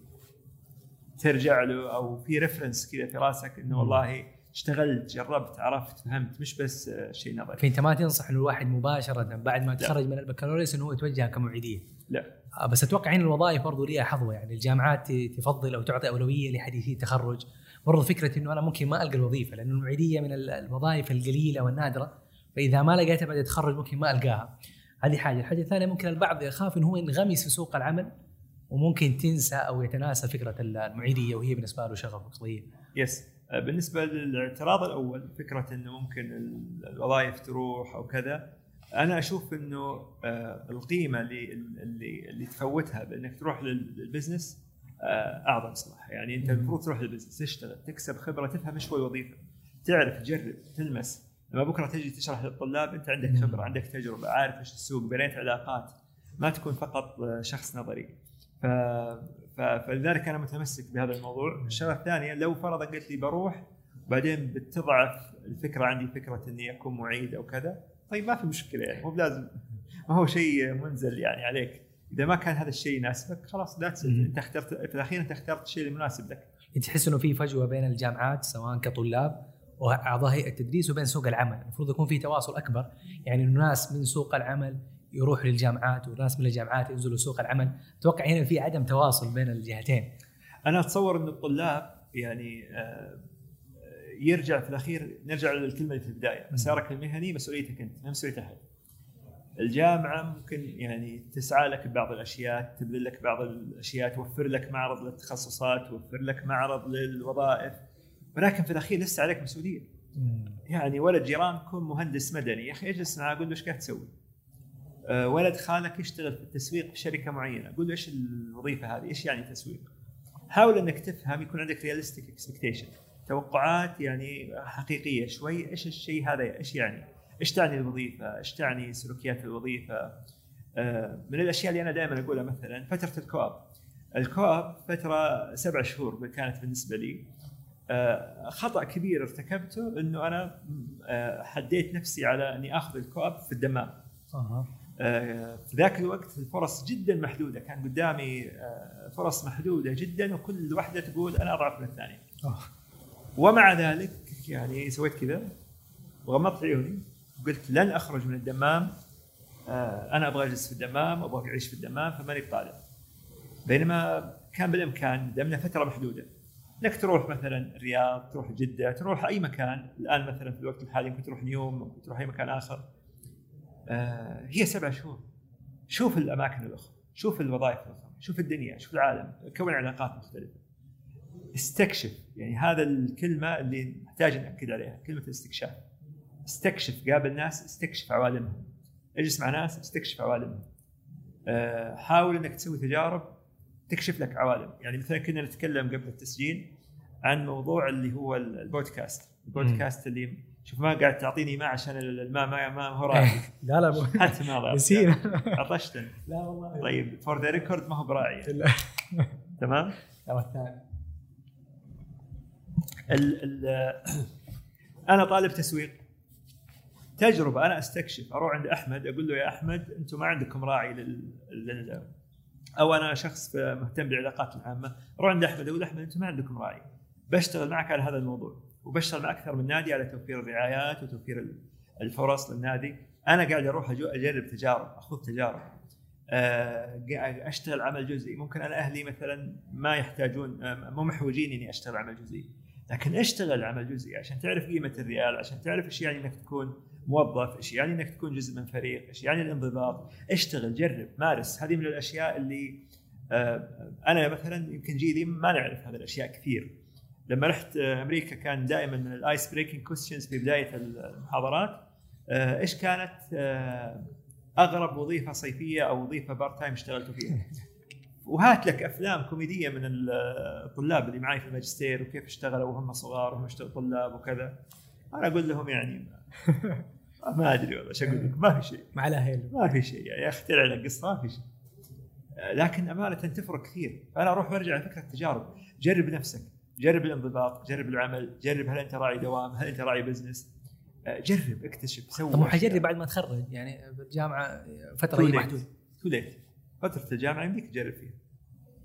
ترجع له أو في reference كذا في راسك إنه والله اشتغلت جربت عرفت فهمت. مش بس آه، شيء نظري.
فأنت ما تنصح إنه الواحد مباشرة بعد ما يتخرج من البكالوريوس إنه هو يتوجه كمعيديه
لا.
آه، بس أتوقع هنا الوظائف برضو ليها حظوة. يعني الجامعات تفضل أو تعطي أولوية لحديثي التخرج. برضو فكرة إنه أنا ممكن ما ألقى الوظيفة لأنه المعيدية من ال- الوظائف القليلة والنادرة. فإذا ما لقيتها بعد التخرج ممكن ما ألقاها. هذه حاجة. الحاجة الثانية ممكن البعض يخاف إنه هو ينغمس في سوق العمل وممكن تنسى أو يتناسى فكرة المعيدية وهي بالنسبة له شغف وقضيه
يس بالنسبة للاعتراض الأول فكرة إنه ممكن ال- الوظائف تروح أو كذا أنا أشوف إنه آه، القيمة اللي اللي اللي تفوتها بإنك تروح لل- لل business آه، أعظم صراحة. يعني أنت المفروض تروح لل business تشتغل تكسب خبرة تفهم إيش هو الوظيفة تعرف تجرب تلمس. لما بكرة تجي تشرح للطلاب أنت عندك. خبرة عندك تجربة عارف إيش السوق بنيت علاقات. ما تكون فقط آه، شخص نظري. ف... فلذلك أنا متمسك بهذا الموضوع. الشغلة الثانية لو فرضا قلت لي بروح بعدين بتضعف الفكرة عندي فكرة إني أكون معيد أو كذا طيب ما في مشكلة يعني مو بلازم ما هو شيء منزل يعني عليك. إذا ما كان هذا الشيء يناسبك خلاص ذاتس. أنت اخترت في الأخير أنت اخترت الشيء المناسب لك.
تحس إنه في فجوة بين الجامعات سواء كطلاب وأعضاء هيئة التدريس وبين سوق العمل، المفروض يكون في تواصل أكبر، يعني انه ناس من سوق العمل يروحوا للجامعات وناس من الجامعات ينزلوا سوق العمل، أتوقع هنا في عدم تواصل بين الجهتين.
أنا أتصور إن الطلاب يعني آه، يرجع في الأخير نرجع للكلمة اللي في البداية. مسارك المهني مسؤوليتك أنت ما مسؤوليه أحد. الجامعة ممكن يعني تسعى لك ببعض الأشياء تبذل لك بعض الأشياء توفر لك معرض للتخصصات توفر لك معرض للوظائف. ولكن في الأخير لسه عليك مسؤولية. يعني ولد جيرانكم مهندس مدني يا أخي اجلس معاه قول له إيش قاعد تسوي؟ أه ولد خالك يشتغل في التسويق في شركة معينة قول له إيش الوظيفة هذه؟ إيش يعني تسويق؟ حاول إنك تفهم يكون عندك realistic expectation توقعات يعني حقيقية شوي إيش الشيء هذا إيش يعني؟ إيش تعني الوظيفة؟ إيش تعني سلوكيات الوظيفة؟ أه من الأشياء اللي أنا دائما أقولها مثلا فترة ال co-op ال co-op فترة سبع شهور كانت بالنسبة لي آه، خطأ كبير ارتكبته إنه أنا آه، حديت نفسي على إني آخذ ال co-op في الدمام آه، في ذاك الوقت الفرص جدا محدودة. كان قدامي آه، فرص محدودة جدا وكل واحدة تقول أنا أضعف من الثانية.
آه.
ومع ذلك يعني سويت كذا وغمضت عيوني. وقلت لن أخرج من الدمام. آه، أنا أبغى أجلس في الدمام أبغى أعيش في الدمام فماني بطالع بينما كان بالإمكان دمنا فترة محدودة. إنك تروح مثلا الرياض تروح جدة تروح أي مكان. الآن مثلا في الوقت الحالي ممكن تروح نيوم ممكن تروح أي مكان آخر. آه، هي سبع شهور. شوف الأماكن الأخرى شوف الوظائف الأخرى شوف الدنيا شوف العالم كون علاقات مختلفة. استكشف يعني هذا الكلمة اللي نحتاج نأكد عليها كلمة الاستكشاف. استكشف قابل ناس استكشف عوالمهم. اجلس مع ناس استكشف عوالمهم. آه، حاول إنك تسوي تجارب تكشف لك عوالم. يعني مثلا كنا نتكلم قبل التسجيل عن موضوع اللي هو ال podcast. ال podcast اللي شوف ما قاعد تعطيني ماء عشان الماء ما ما هو راعي
لا لا
حتى ما.
نسينا.
عطشتني.
لا والله.
طيب for the record ما هو براعي. تمام؟
لا، الثاني.
ال ال أنا طالب تسويق. تجربة أنا أستكشف أروح عند أحمد أقول له يا أحمد أنتم ما عندكم راعي لل, لل أو أنا شخص مهتم بالعلاقات العامة. أروح عند أحمد أقول أحمد أنتم ما عندكم راي بشتغل معك على هذا الموضوع. وبشتغل مع أكثر من نادي على توفير الرعايات وتوفير الفرص للنادي. أنا قاعد أروح أجرب تجارب اخذ تجارب. آه، أشتغل عمل جزئي. ممكن أنا أهلي مثلا ما يحتاجون آه، مو محوجين إني أشتغل عمل جزئي. لكن اشتغل عمل جزئي عشان تعرف قيمة الريال عشان تعرف إيش يعني إنك تكون موظف إيش يعني إنك تكون جزء من فريق إيش يعني الانضباط. اشتغل جرب مارس. هذه من الأشياء اللي آه، أنا مثلا يمكن جيلي ما نعرف هذه الأشياء كثير. لما رحت أمريكا كان دائما من ال ice breaking questions في بداية المحاضرات. إيش كانت أغرب وظيفة صيفية أو وظيفة part time اشتغلتوا فيها؟ وهات لك أفلام كوميدية من الطلاب اللي معي في الماجستير وكيف اشتغلوا وهم صغار وهم طلاب وكذا. أنا أقول لهم يعني ما, ما أدري والله إيش أقول لك ما في شيء.
مع الأهل.
ما في شيء يعني أخترع لك قصة ما في شيء. لكن أمانة تفرق كثير. فأنا أروح وأرجع على فكرة التجارب. جرب نفسك. جرب الانضباط جرب العمل جرب هل أنت راعي دوام هل أنت راعي business جرب اكتشف
سوي طب جرب بعد ما تخرج يعني بالجامعة فترة محدودة؟
too late فترة الجامعة يمديك تجرب فيها.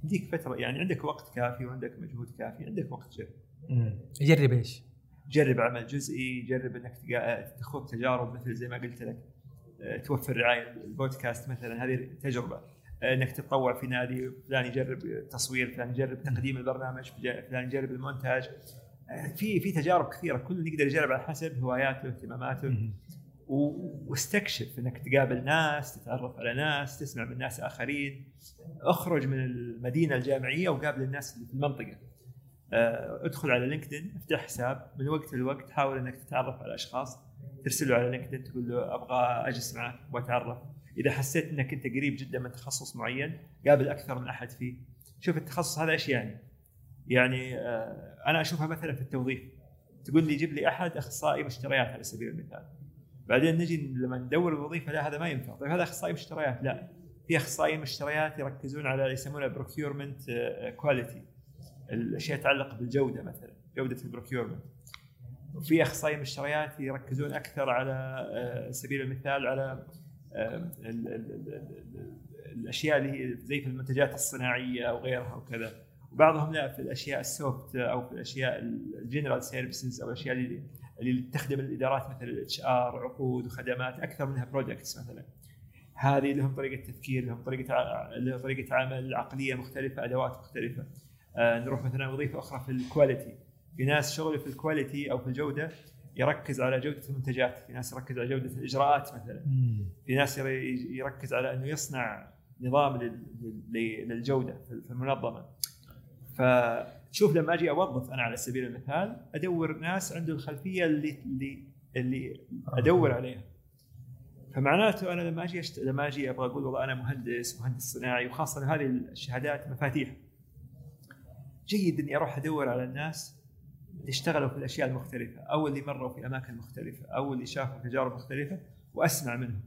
يمديك فترة يعني عندك وقت كافي وعندك مجهود كافي عندك وقت جرب
جرب إيش؟
جرب عمل جزئي جرب إنك تخوض تجارب مثل زي ما قلت لك. آه، توفر رعاية البودكاست مثلا هذه تجربة. آه، إنك تتطوع في نادي فلان يجرب تصوير فلان يجرب تقديم البرنامج فلان يجرب المونتاج. في في تجارب كثيرة كل يقدر يجرب على حسب هواياته واهتماماته واستكشف إنك تقابل ناس تتعرف على ناس تسمع من ناس آخرين. اخرج من المدينة الجامعية وقابل الناس اللي في المنطقة. آه، ادخل على لينكدين افتح حساب. من وقت لوقت حاول إنك تتعرف على أشخاص ترسل له على لينكدين تقول له أبغى أجلس معك واتعرف إذا حسيت إنك أنت قريب جدا من تخصص معين قابل أكثر من أحد فيه. شوف التخصص هذا إيش يعني؟ يعني آه، أنا أشوفها مثلا في التوظيف. تقول لي جيب لي أحد أخصائي مشتريات على سبيل المثال. بعدين نجي لما ندور الوظيفة لا هذا ما ينفع. طيب هذا أخصائي مشتريات؟ لا. في اخصائيين مشتريات يركزون على يسمونها procurement quality الأشياء تتعلق بالجودة مثلا جودة ال procurement وفي اخصائيين مشتريات يركزون أكثر على آه، سبيل المثال على آه، الأشياء اللي هي زي في المنتجات الصناعية أو غيرها وكذا وبعضهم لا في الأشياء ال soft أو في الأشياء ال general services أو الأشياء اللي اللي تخدم الإدارات مثل ال HR عقود وخدمات أكثر منها products مثلا. هذه لهم طريقة تفكير لهم طريقة لهم طريقة عمل عقلية مختلفة أدوات مختلفة. آه نروح مثلا وظيفة أخرى في ال quality في ناس شغله في ال quality أو في الجودة يركز على جودة المنتجات في ناس يركز على جودة الإجراءات مثلا. في ناس يركز على إنه يصنع نظام للجودة في المنظمة. فتشوف لما أجي أوظف أنا على سبيل المثال أدور ناس عنده الخلفية اللي اللي اللي أدور عليها. فمعناته أنا لما أجي أشت... لما أجي أبغى أقول والله أنا مهندس مهندس صناعي وخاصة هذه الشهادات مفاتيح. جيد إني أروح أدور على الناس اللي اشتغلوا في الأشياء المختلفة أو اللي مروا في أماكن مختلفة أو اللي شافوا تجارب مختلفة وأسمع منهم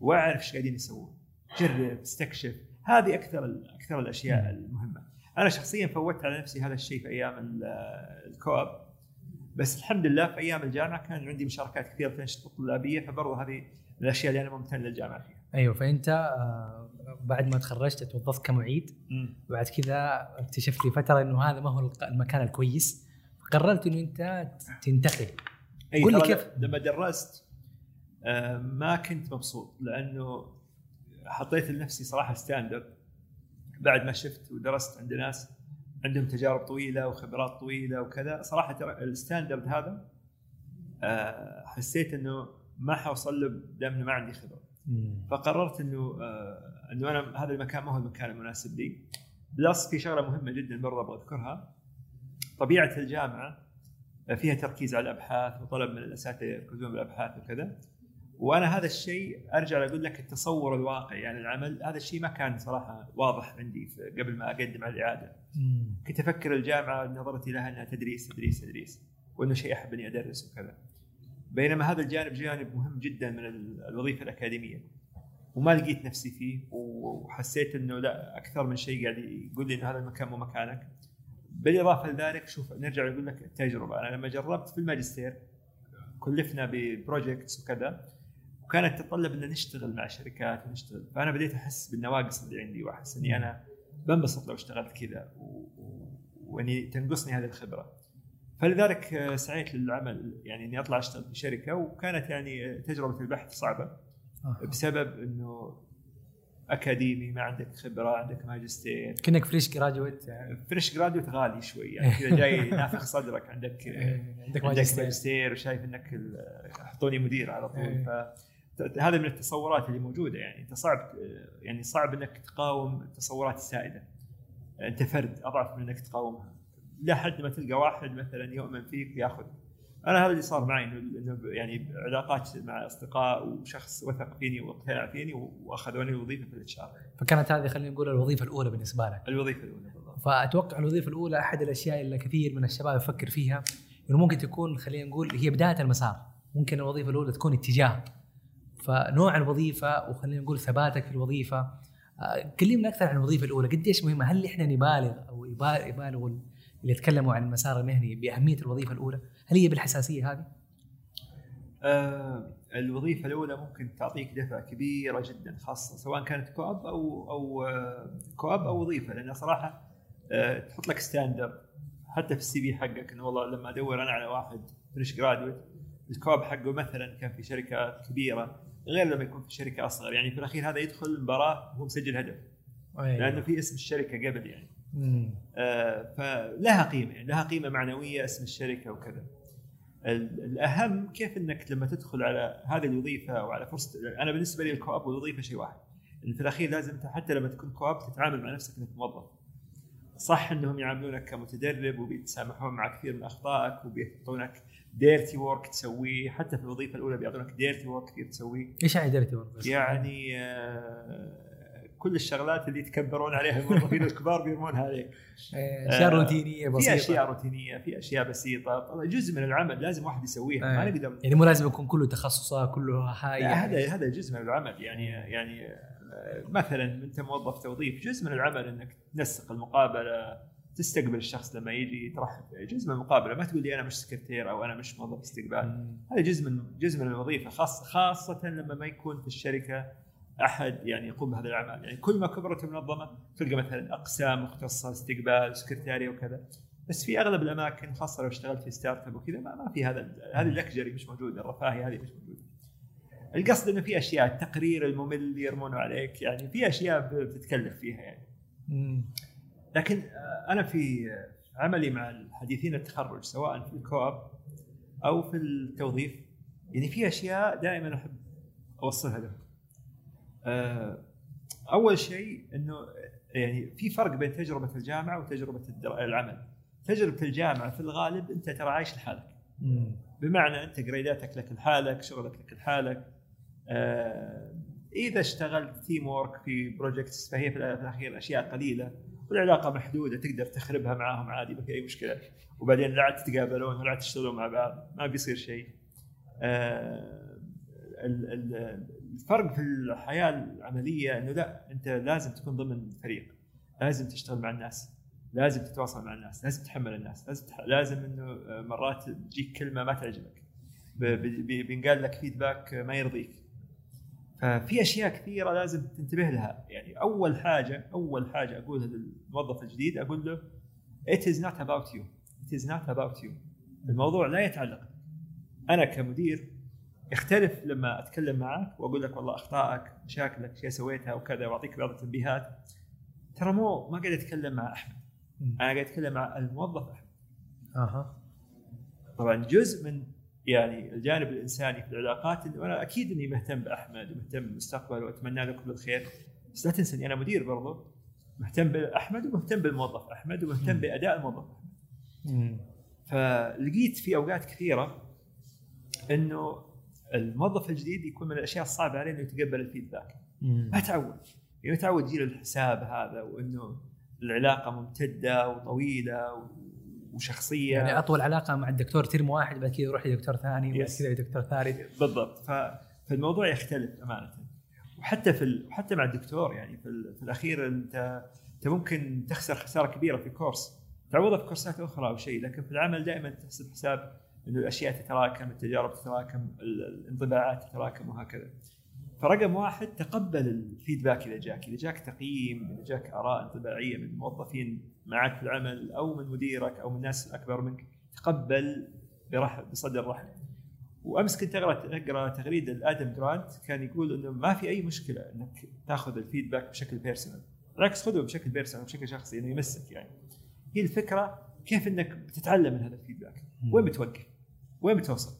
وأعرف إيش قاعدين يسوون. جرب استكشف. هذه أكثر أكثر الأشياء المهمة. أنا شخصيا فوتت على نفسي هذا الشيء في أيام الكوب بس الحمد لله في أيام الجامعة كان عندي مشاركات كثيرة في الأنشطة الطلابية فبرضه هذه الأشياء اللي أنا ممتن للجامعة فيها.
أيوه فأنت آه، بعد ما تخرجت توظفت كمعيد. بعد كذا اكتشفت لي فترة إنه هذا ما هو المكان الكويس. قررت إنه أنت تنتقل.
أي قول لي كيف؟ لما درست آه، ما كنت مبسوط لأنه حطيت لنفسي صراحة standard بعد ما شفت ودرست عند ناس عندهم تجارب طويلة وخبرات طويلة وكذا صراحة ترى ال standard هذا آه، حسيت إنه ما حوصل له دام ما عندي خبرة. فقررت إنه آه، إنه أنا هذا المكان ما هو المكان المناسب لي. بلس في شغلة مهمة جدا برضه أبغى أذكرها. طبيعة الجامعة فيها تركيز على الأبحاث وطلب من الأساتذة يركزون بالأبحاث وكذا وأنا هذا الشيء أرجع أقول لك التصور الواقعي يعني العمل هذا الشيء ما كان صراحة واضح عندي قبل ما أقدم على الإعادة. كنت أفكر الجامعة نظرتي لها إنها تدريس تدريس تدريس وإنه شيء أحب إني أدرس وكذا. بينما هذا الجانب جانب مهم جدا من الوظيفة الأكاديمية. وما لقيت نفسي فيه وحسيت إنه لا أكثر من شيء قاعد يقول لي إنه هذا المكان مو مكانك. بالاضافة لذلك شوف نرجع نقول لك التجربه أنا لما جربت في الماجستير كلفنا ببروجكتس وكذا وكانت تتطلب إن نشتغل مع شركات ونشتغل. فأنا بديت أحس بالنواقص اللي عندي وأحس إني أنا بنبسط لو اشتغلت كذا وإني تنقصني هذه الخبرة. فلذلك آه، سعيت للعمل يعني إني أطلع أشتغل في شركة وكانت يعني آه، تجربة البحث صعبة
آه.
بسبب إنه أكاديمي ما عندك خبرة عندك ماجستير.
كأنك fresh graduate
fresh graduate غالي شوي يعني كذا جاي نافخ صدرك عندك
عندك
عندك
ماجستير.
ماجستير وشايف إنك حطوني مدير على طول.
إيه.
ف هذا من التصورات اللي موجودة يعني أنت صعب يعني صعب إنك تقاوم التصورات السائدة. أنت فرد أضعف من إنك تقاومها. لحد ما تلقى واحد مثلا يؤمن فيك وياخذ أنا هذا اللي صار معي إنه إنه يعني علاقات مع أصدقاء وشخص وثق فيني واقتنع فيني وأخذوني الوظيفة في ال HR
فكانت هذه خلينا نقول الوظيفة الأولى بالنسبة لك.
الوظيفة الأولى بالضبط.
فأتوقع الوظيفة الأولى أحد الأشياء اللي كثير من الشباب يفكر فيها إنه ممكن تكون خلينا نقول هي بداية المسار. ممكن الوظيفة الأولى تكون اتجاه. فنوع الوظيفة وخلينا نقول ثباتك في الوظيفة. آه، كلمنا أكثر عن الوظيفة الأولى. قديش مهمة؟ هل إحنا نبالغ أو يبالغ اللي يتكلموا عن المسار المهني بأهمية الوظيفة الأولى هل هي بالحساسية هذه؟
آه الوظيفة الأولى ممكن تعطيك دفعه كبيره جدا خاصة سواء كانت co-op أو أو آه co-op أو وظيفة لأن صراحة آه تحط لك standard حتى في ال CV حقك إنه والله لما أدور أنا على واحد fresh graduate ال co-op حقه مثلا كان في شركة كبيرة غير لما يكون في شركة أصغر يعني في الأخير هذا يدخل المباراه وهو مسجل هدف. لأنه في اسم الشركة قبل يعني. آه، فلها قيمة يعني لها قيمة معنوية اسم الشركة وكذا. ال- الأهم كيف إنك لما تدخل على هذه الوظيفة أو على فرصة أنا بالنسبة لي ال co-op والوظيفه شيء واحد. في الأخير لازم انت حتى لما تكون co-op تتعامل مع نفسك إنك موظف. صح إنهم يعاملونك كمتدرب وبيتسامحون مع كثير من أخطائك وبيعطونك dirty work تسويه حتى في الوظيفة الأولى بيعطونك dirty work كثير تسويه.
إيش يعني ديرتي ورك؟
يعني آه، كل الشغلات اللي يتكبرون عليها الموظفين الكبار بيرمونها عليك.
آه، أشياء
آه،
روتينية بسيطة
في أشياء روتينية في أشياء بسيطة طبعا جزء من العمل لازم واحد يسويها ما
آه.
نقدر
يعني مو لازم يكون كله تخصصات كله هاي.
هذا هذا جزء من العمل يعني يعني آه، مثلا أنت موظف توظيف جزء من العمل إنك تنسق المقابلة تستقبل الشخص لما يجي ترحب. جزء من المقابلة ما تقول لي أنا مش سكرتير أو أنا مش موظف استقبال. هذا جزء من جزء من الوظيفة خاصه خاصة لما ما يكون في الشركة أحد يعني يقوم بهذا الأعمال يعني كل ما كبرت المنظمة تلقى مثلا أقسام مختصة استقبال سكرتاريه وكذا بس في أغلب الأماكن خاصة لو اشتغلت في startup وكذا ما, ما في هذا هذه ال luxury مش موجودة الرفاهية هذه مش موجودة القصد إنه في أشياء التقرير الممل اللي يرمونه عليك يعني في أشياء بتتكلف فيها يعني. لكن آه، أنا في عملي مع الحديثين التخرج سواء في ال co-op أو في التوظيف يعني في أشياء دائما أحب أوصلها لهم. آه، أول شيء إنه يعني في فرق بين تجربة الجامعة وتجربة العمل. تجربة الجامعة في الغالب أنت ترى عايش لحالك. بمعنى أنت grade اتك لك لحالك، شغلك لك لحالك. آه، إذا اشتغلت teamwork في projects فهي في الأخير أشياء قليلة والعلاقة محدودة تقدر تخربها معاهم عادي ما في أي مشكلة وبعدين لا عاد تتقابلون ولا عاد تشتغلون مع بعض ما بيصير شيء. آه، ال- ال- الفرق في الحياة العملية إنه لا أنت لازم تكون ضمن فريق. لازم تشتغل مع الناس. لازم تتواصل مع الناس. لازم تتحمل الناس. لازم تح... لازم إنه مرات تجيك كلمة ما تعجبك. ب- ب- بينقال لك فيدباك ما يرضيك. ففي أشياء كثيرة لازم تنتبه لها. يعني أول حاجة أول حاجة أقولها للموظف الجديد أقول له it is not about you. It is not about you. الموضوع لا يتعلق. أنا كمدير يختلف لما أتكلم معك وأقول لك والله أخطائك مشاكلك اشياء سويتها وكذا وأعطيك بعض التنبيهات. ترى مو ما قاعد أتكلم مع
أحمد.
أنا قاعد أتكلم مع الموظف أحمد.
أها.
طبعا جزء من يعني الجانب الإنساني في العلاقات انه أنا أكيد إني مهتم بأحمد ومهتم بمستقبله وأتمنى له كل الخير. بس لا تنسى اني أنا مدير برضه مهتم بأحمد ومهتم بالموظف أحمد ومهتم. بأداء الموظف
أحمد.
فلقيت في أوقات كثيرة إنه الموظف الجديد يكون من الأشياء الصعبة عليه إنه يتقبل الفيدباك. ما تعود يعني تعود يجي له الحساب هذا وإنه العلاقة ممتدة وطويلة و- وشخصية
يعني أطول علاقة مع الدكتور ترم واحد بعد كذا يروح لدكتور ثاني
Yes.
كذا لدكتور ثالث
بالضبط. فالموضوع يختلف أمانة وحتى في ال... حتى مع الدكتور يعني في, ال... في الأخير انت أنت ممكن تخسر خسارة كبيرة في كورس تعوضها في كورسات أخرى أو شيء لكن في العمل دائما تحسب حساب إنه الأشياء تتراكم التجارب تتراكم ال- الانطباعات تتراكم وهكذا. فرقم واحد تقبل الفيدباك إذا جاك. إذا جاك تقييم إذا جاك آراء انطباعية من موظفين معك في العمل أو من مديرك أو من ناس اكبر منك تقبل برحب بصدر رحب وأمس كنت أقرأ أقرأ تغريدة لآدم جرانت كان يقول إنه ما في أي مشكلة إنك تأخذ ال feedback بشكل personal بالعكس خذه بشكل personal بشكل شخصي إنه يمسك يعني. هي الفكرة كيف إنك بتتعلم من هذا ال feedback؟ وين بتوقف؟ وين بتوصل؟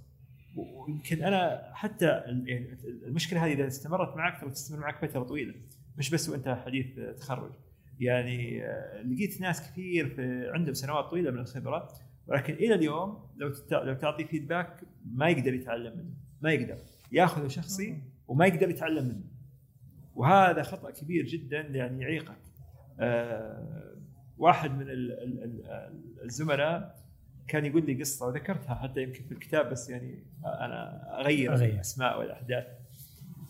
ويمكن أنا حتى يعني المشكلة هذه إذا استمرت معك ترى تستمر معك فترة طويلة. مش بس وأنت حديث تخرج. يعني آه، لقيت ناس كثير في عندهم سنوات طويلة من الخبرة ولكن إلى اليوم لو لو تعطي فيدباك ما يقدر يتعلم منه. ما يقدر. ياخذه شخصي وما يقدر يتعلم منه. وهذا خطأ كبير جدا يعني يعيقك. آه واحد من ال- ال- ال- الزملاء كان يقول لي قصة وذكرتها حتى يمكن في الكتاب بس يعني أنا أغير,
أغير.
الاسماء والأحداث.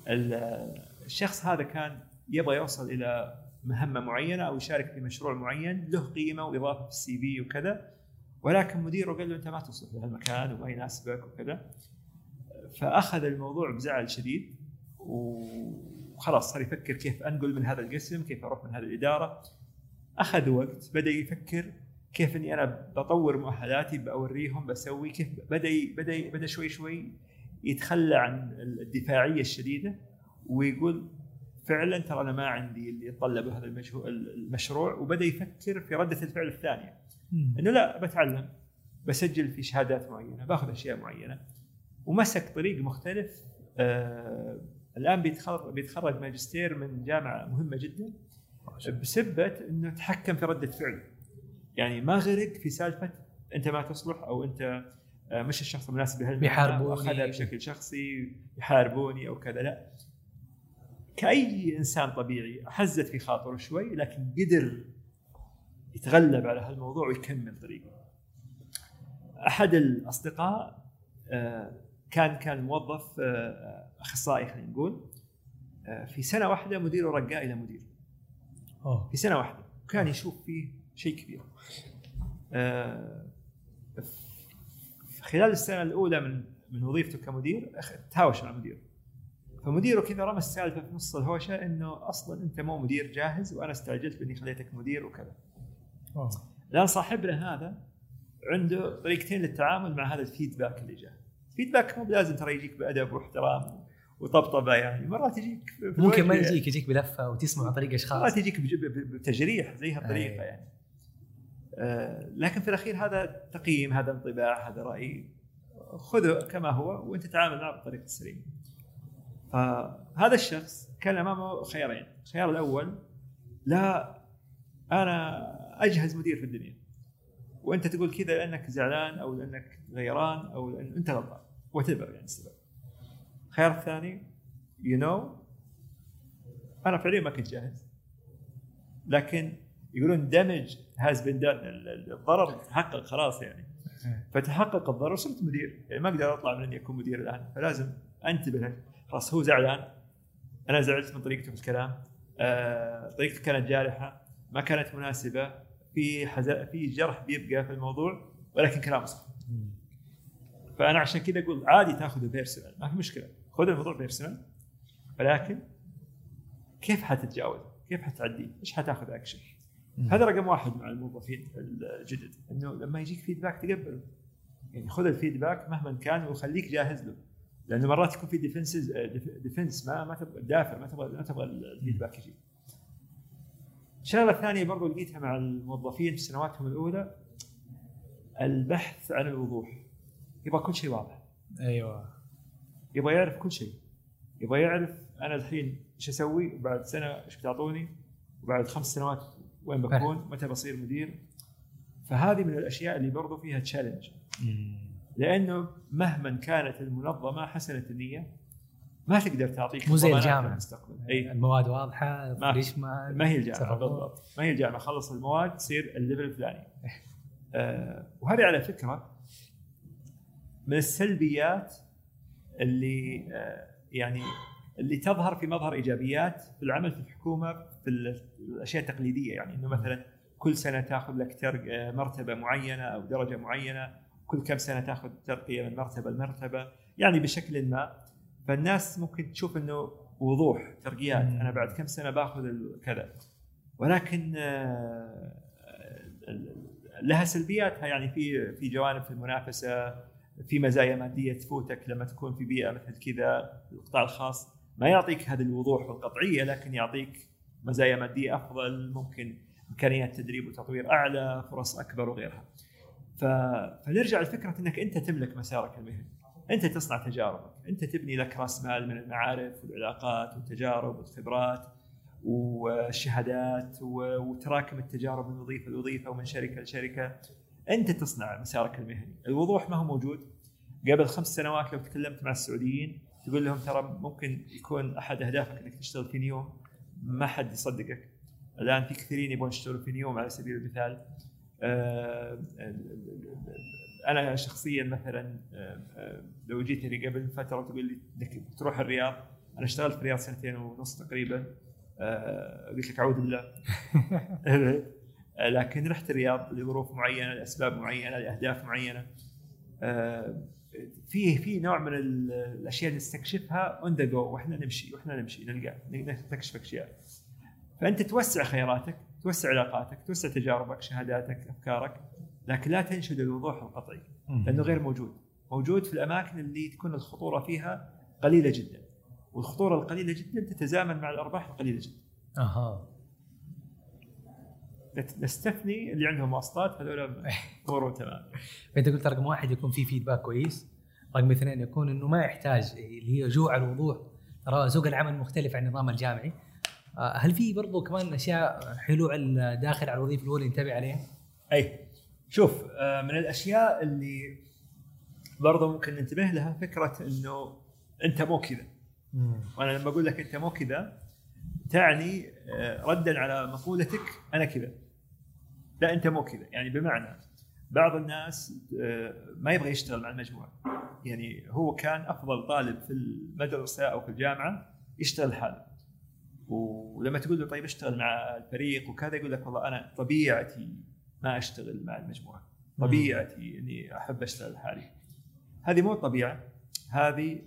ال- الشخص هذا كان يبغى يوصل إلى مهمة معينة أو يشارك في مشروع معين له قيمة وإضافة في السي في وكذا. ولكن مديره قال له أنت ما تصلح لهالمكان وما يناسبك وكذا. فأخذ الموضوع بزعل شديد وخلاص صار يفكر كيف أنقل من هذا القسم كيف أروح من هذه الإدارة. أخذ وقت بدأ يفكر كيف إني أنا بطور مؤهلاتي بأوريهم بسوي كيف بدأ بدأ بدأ شوي شوي يتخلى عن الدفاعية الشديدة ويقول فعلا ترى أنا ما عندي اللي يتطلبه هذا المشروع المشروع وبدأ يفكر في ردة الفعل الثانية. إنه لا بتعلم بسجل في شهادات معينة باخذ أشياء معينة ومسك طريق مختلف. آه الآن بيتخرج بيتخرج ماجستير من جامعة مهمة جدا بسبه إنه تحكم في ردة فعله. يعني ما غرق في سالفة أنت ما تصلح أو أنت آه، مش الشخص المناسب لهالمهنة
بيحاربوني.
واخذها بشكل شخصي يحاربوني أو كذا لا كأي إنسان طبيعي حزت في خاطره شوي لكن قدر يتغلب على هالموضوع ويكمل طريقه. أحد الأصدقاء آه، كان كان موظف آه، أخصائي خلينا نقول في سنة واحدة مديره رقاه إلى مدير في سنة واحدة وكان يشوف فيه شيء كبير. آه، في خلال السنة الأولى من من وظيفته كمدير تهاوش مع مديره. فمديره كذا رمى السالفة في نص الهوشة إنه أصلا أنت مو مدير جاهز وأنا استعجلت بإني خليتك مدير وكذا.
أوه.
الآن صاحبنا هذا عنده طريقتين للتعامل مع هذا الفيدباك اللي جاء. الفيدباك مو بلازم ترى يجيك بأدب واحترام وطبطبة يعني مرات يجيك
ممكن ما. يجيك يجيك بلفة وتسمع عن طريق أشخاص
مرات يجيك بتجريح زي
هالطريقة.
يعني لكن في الأخير هذا تقييم هذا انطباع هذا رأي. خذه كما هو وأنت تعامل معه بالطريقة السليمه فهذا الشخص كان أمامه خيارين. الخيار الأول لا أنا أجهز مدير في الدنيا. وأنت تقول كذا لأنك زعلان أو لأنك غيران أو لأن أنت غلطان. what يعني السبب. الخيار الثاني you you know أنا فعليا ما كنت جاهز. لكن يقولون damage has been الضرر تحقق خلاص يعني. فتحقق الضرر صرت مدير. يعني ما أقدر أطلع من اني اكون مدير الآن. فلازم أنتبه. خلاص هو زعلان. أنا زعلت من طريقته في الكلام. آه، طريقته كانت جارحة. ما كانت مناسبة. في حزا... في جرح بيبقى في الموضوع ولكن كلامه صح. فأنا عشان كذا أقول عادي تاخذه personal ما في مشكلة. خذ الموضوع personal ولكن كيف حتتجاوز؟ كيف حتعديه؟ إيش حتاخذ اكشن؟ هذا رقم واحد مع الموظفين الجدد إنه لما يجيك feedback تقبله يعني خذ ال feedback مهما كان وخليك جاهز له. لأنه مرات يكون في defenses defense ما ما تبغى تدافع ما تبغى ما تبغى ال feedback يجي. الشغلة الثانية برضو لقيتها مع الموظفين في سنواتهم الأولى البحث عن الوضوح. يبغى كل شيء واضح.
أيوه.
يبغى يعرف كل شيء. يبغى يعرف أنا الحين إيش أسوي وبعد سنة إيش بتعطوني وبعد خمس سنوات وين بكون متى بصير مدير. فهذه من الأشياء اللي برضو فيها تشالنج. لأنه مهما كانت المنظمة حسنه النية. ما تقدر تعطيك
مو زي
ضمانات
الجامعة.
للمستقبل أي.
المواد واضحة
ما-
فريشمان
ما هي
الجامعة.
بالضبط. ما هي الجامعة. خلص المواد تصير الليفل الفلاني. آه وهذه على فكرة من السلبيات اللي آه يعني اللي تظهر في مظهر إيجابيات في العمل في الحكومة في ال- الأشياء التقليدية يعني إنه مثلا كل سنة تأخذ لك ترق مرتبة معينة أو درجة معينة كل كم سنة تأخذ ترقية من مرتبة لمرتبة يعني بشكل ما. فالناس ممكن تشوف إنه وضوح ترقيات. أنا بعد كم سنة باخذ كذا. ولكن آه، لها سلبياتها يعني في في جوانب في المنافسة في مزايا مادية تفوتك لما تكون في بيئة مثل كذا القطاع الخاص. ما يعطيك هذا الوضوح والقطعيه لكن يعطيك مزايا مادية أفضل ممكن إمكانيات تدريب وتطوير أعلى فرص أكبر وغيرها. ف... فنرجع لفكرة إنك أنت تملك مسارك المهني. أنت تصنع تجاربك، أنت تبني لك رأس مال من المعارف والعلاقات والتجارب والخبرات والشهادات وتراكم التجارب من وظيفة لوظيفة ومن شركة لشركة. أنت تصنع مسارك المهني، الوضوح ما هو موجود. قبل خمس سنوات لو تكلمت مع السعوديين تقول لهم ترى ممكن يكون أحد أهدافك إنك تشتغل في نيوم ما حد يصدقك. الآن في كثيرين يبغون يشتغلوا في نيوم على سبيل المثال. آه، أنا شخصيا مثلا آه، آه، لو جيتني قبل فترة وتقول لي إنك تروح الرياض أنا اشتغلت في الرياض سنتين ونص تقريبا قلت لك أعوذ بالله لكن رحت الرياض لظروف معينة لأسباب معينة لأهداف معينة في في نوع من ال- الأشياء اللي نستكشفها on the go وإحنا نمشي وإحنا نمشي نلقى نستكشف أشياء. فأنت توسع خياراتك توسع علاقاتك توسع تجاربك شهاداتك أفكارك لكن لا تنشد الوضوح القطعي لأنه غير موجود. موجود في الأماكن اللي تكون الخطورة فيها قليلة جدا. والخطورة القليلة جدا تتزامن مع الأرباح القليلة جدا. أها. نستثني اللي عندهم واسطات هذول امورهم تمام.
فأنت قلت رقم واحد يكون في فيدباك كويس. رقم اثنين يكون إنه ما يحتاج اللي هي جوع الوضوح. ترى سوق العمل مختلف عن النظام الجامعي. آه، هل في برضو كمان أشياء حلوة داخل على الوظيفة الأولى ينتبه عليها؟
أي. شوف آه، من الأشياء اللي برضه ممكن ننتبه لها فكرة إنه أنت مو كذا. وأنا لما أقول لك أنت مو كذا تعني آه، ردا على مقولتك أنا كذا. لا أنت مو كذا. يعني بمعنى بعض الناس آه، ما يبغى يشتغل مع المجموعة. يعني هو كان أفضل طالب في المدرسة أو في الجامعة يشتغل حاله. ولما تقول له طيب اشتغل مع الفريق وكذا يقول لك والله أنا طبيعتي ما أشتغل مع المجموعة. طبيعتي إني أحب أشتغل لحالي. هذه مو الطبيعة هذه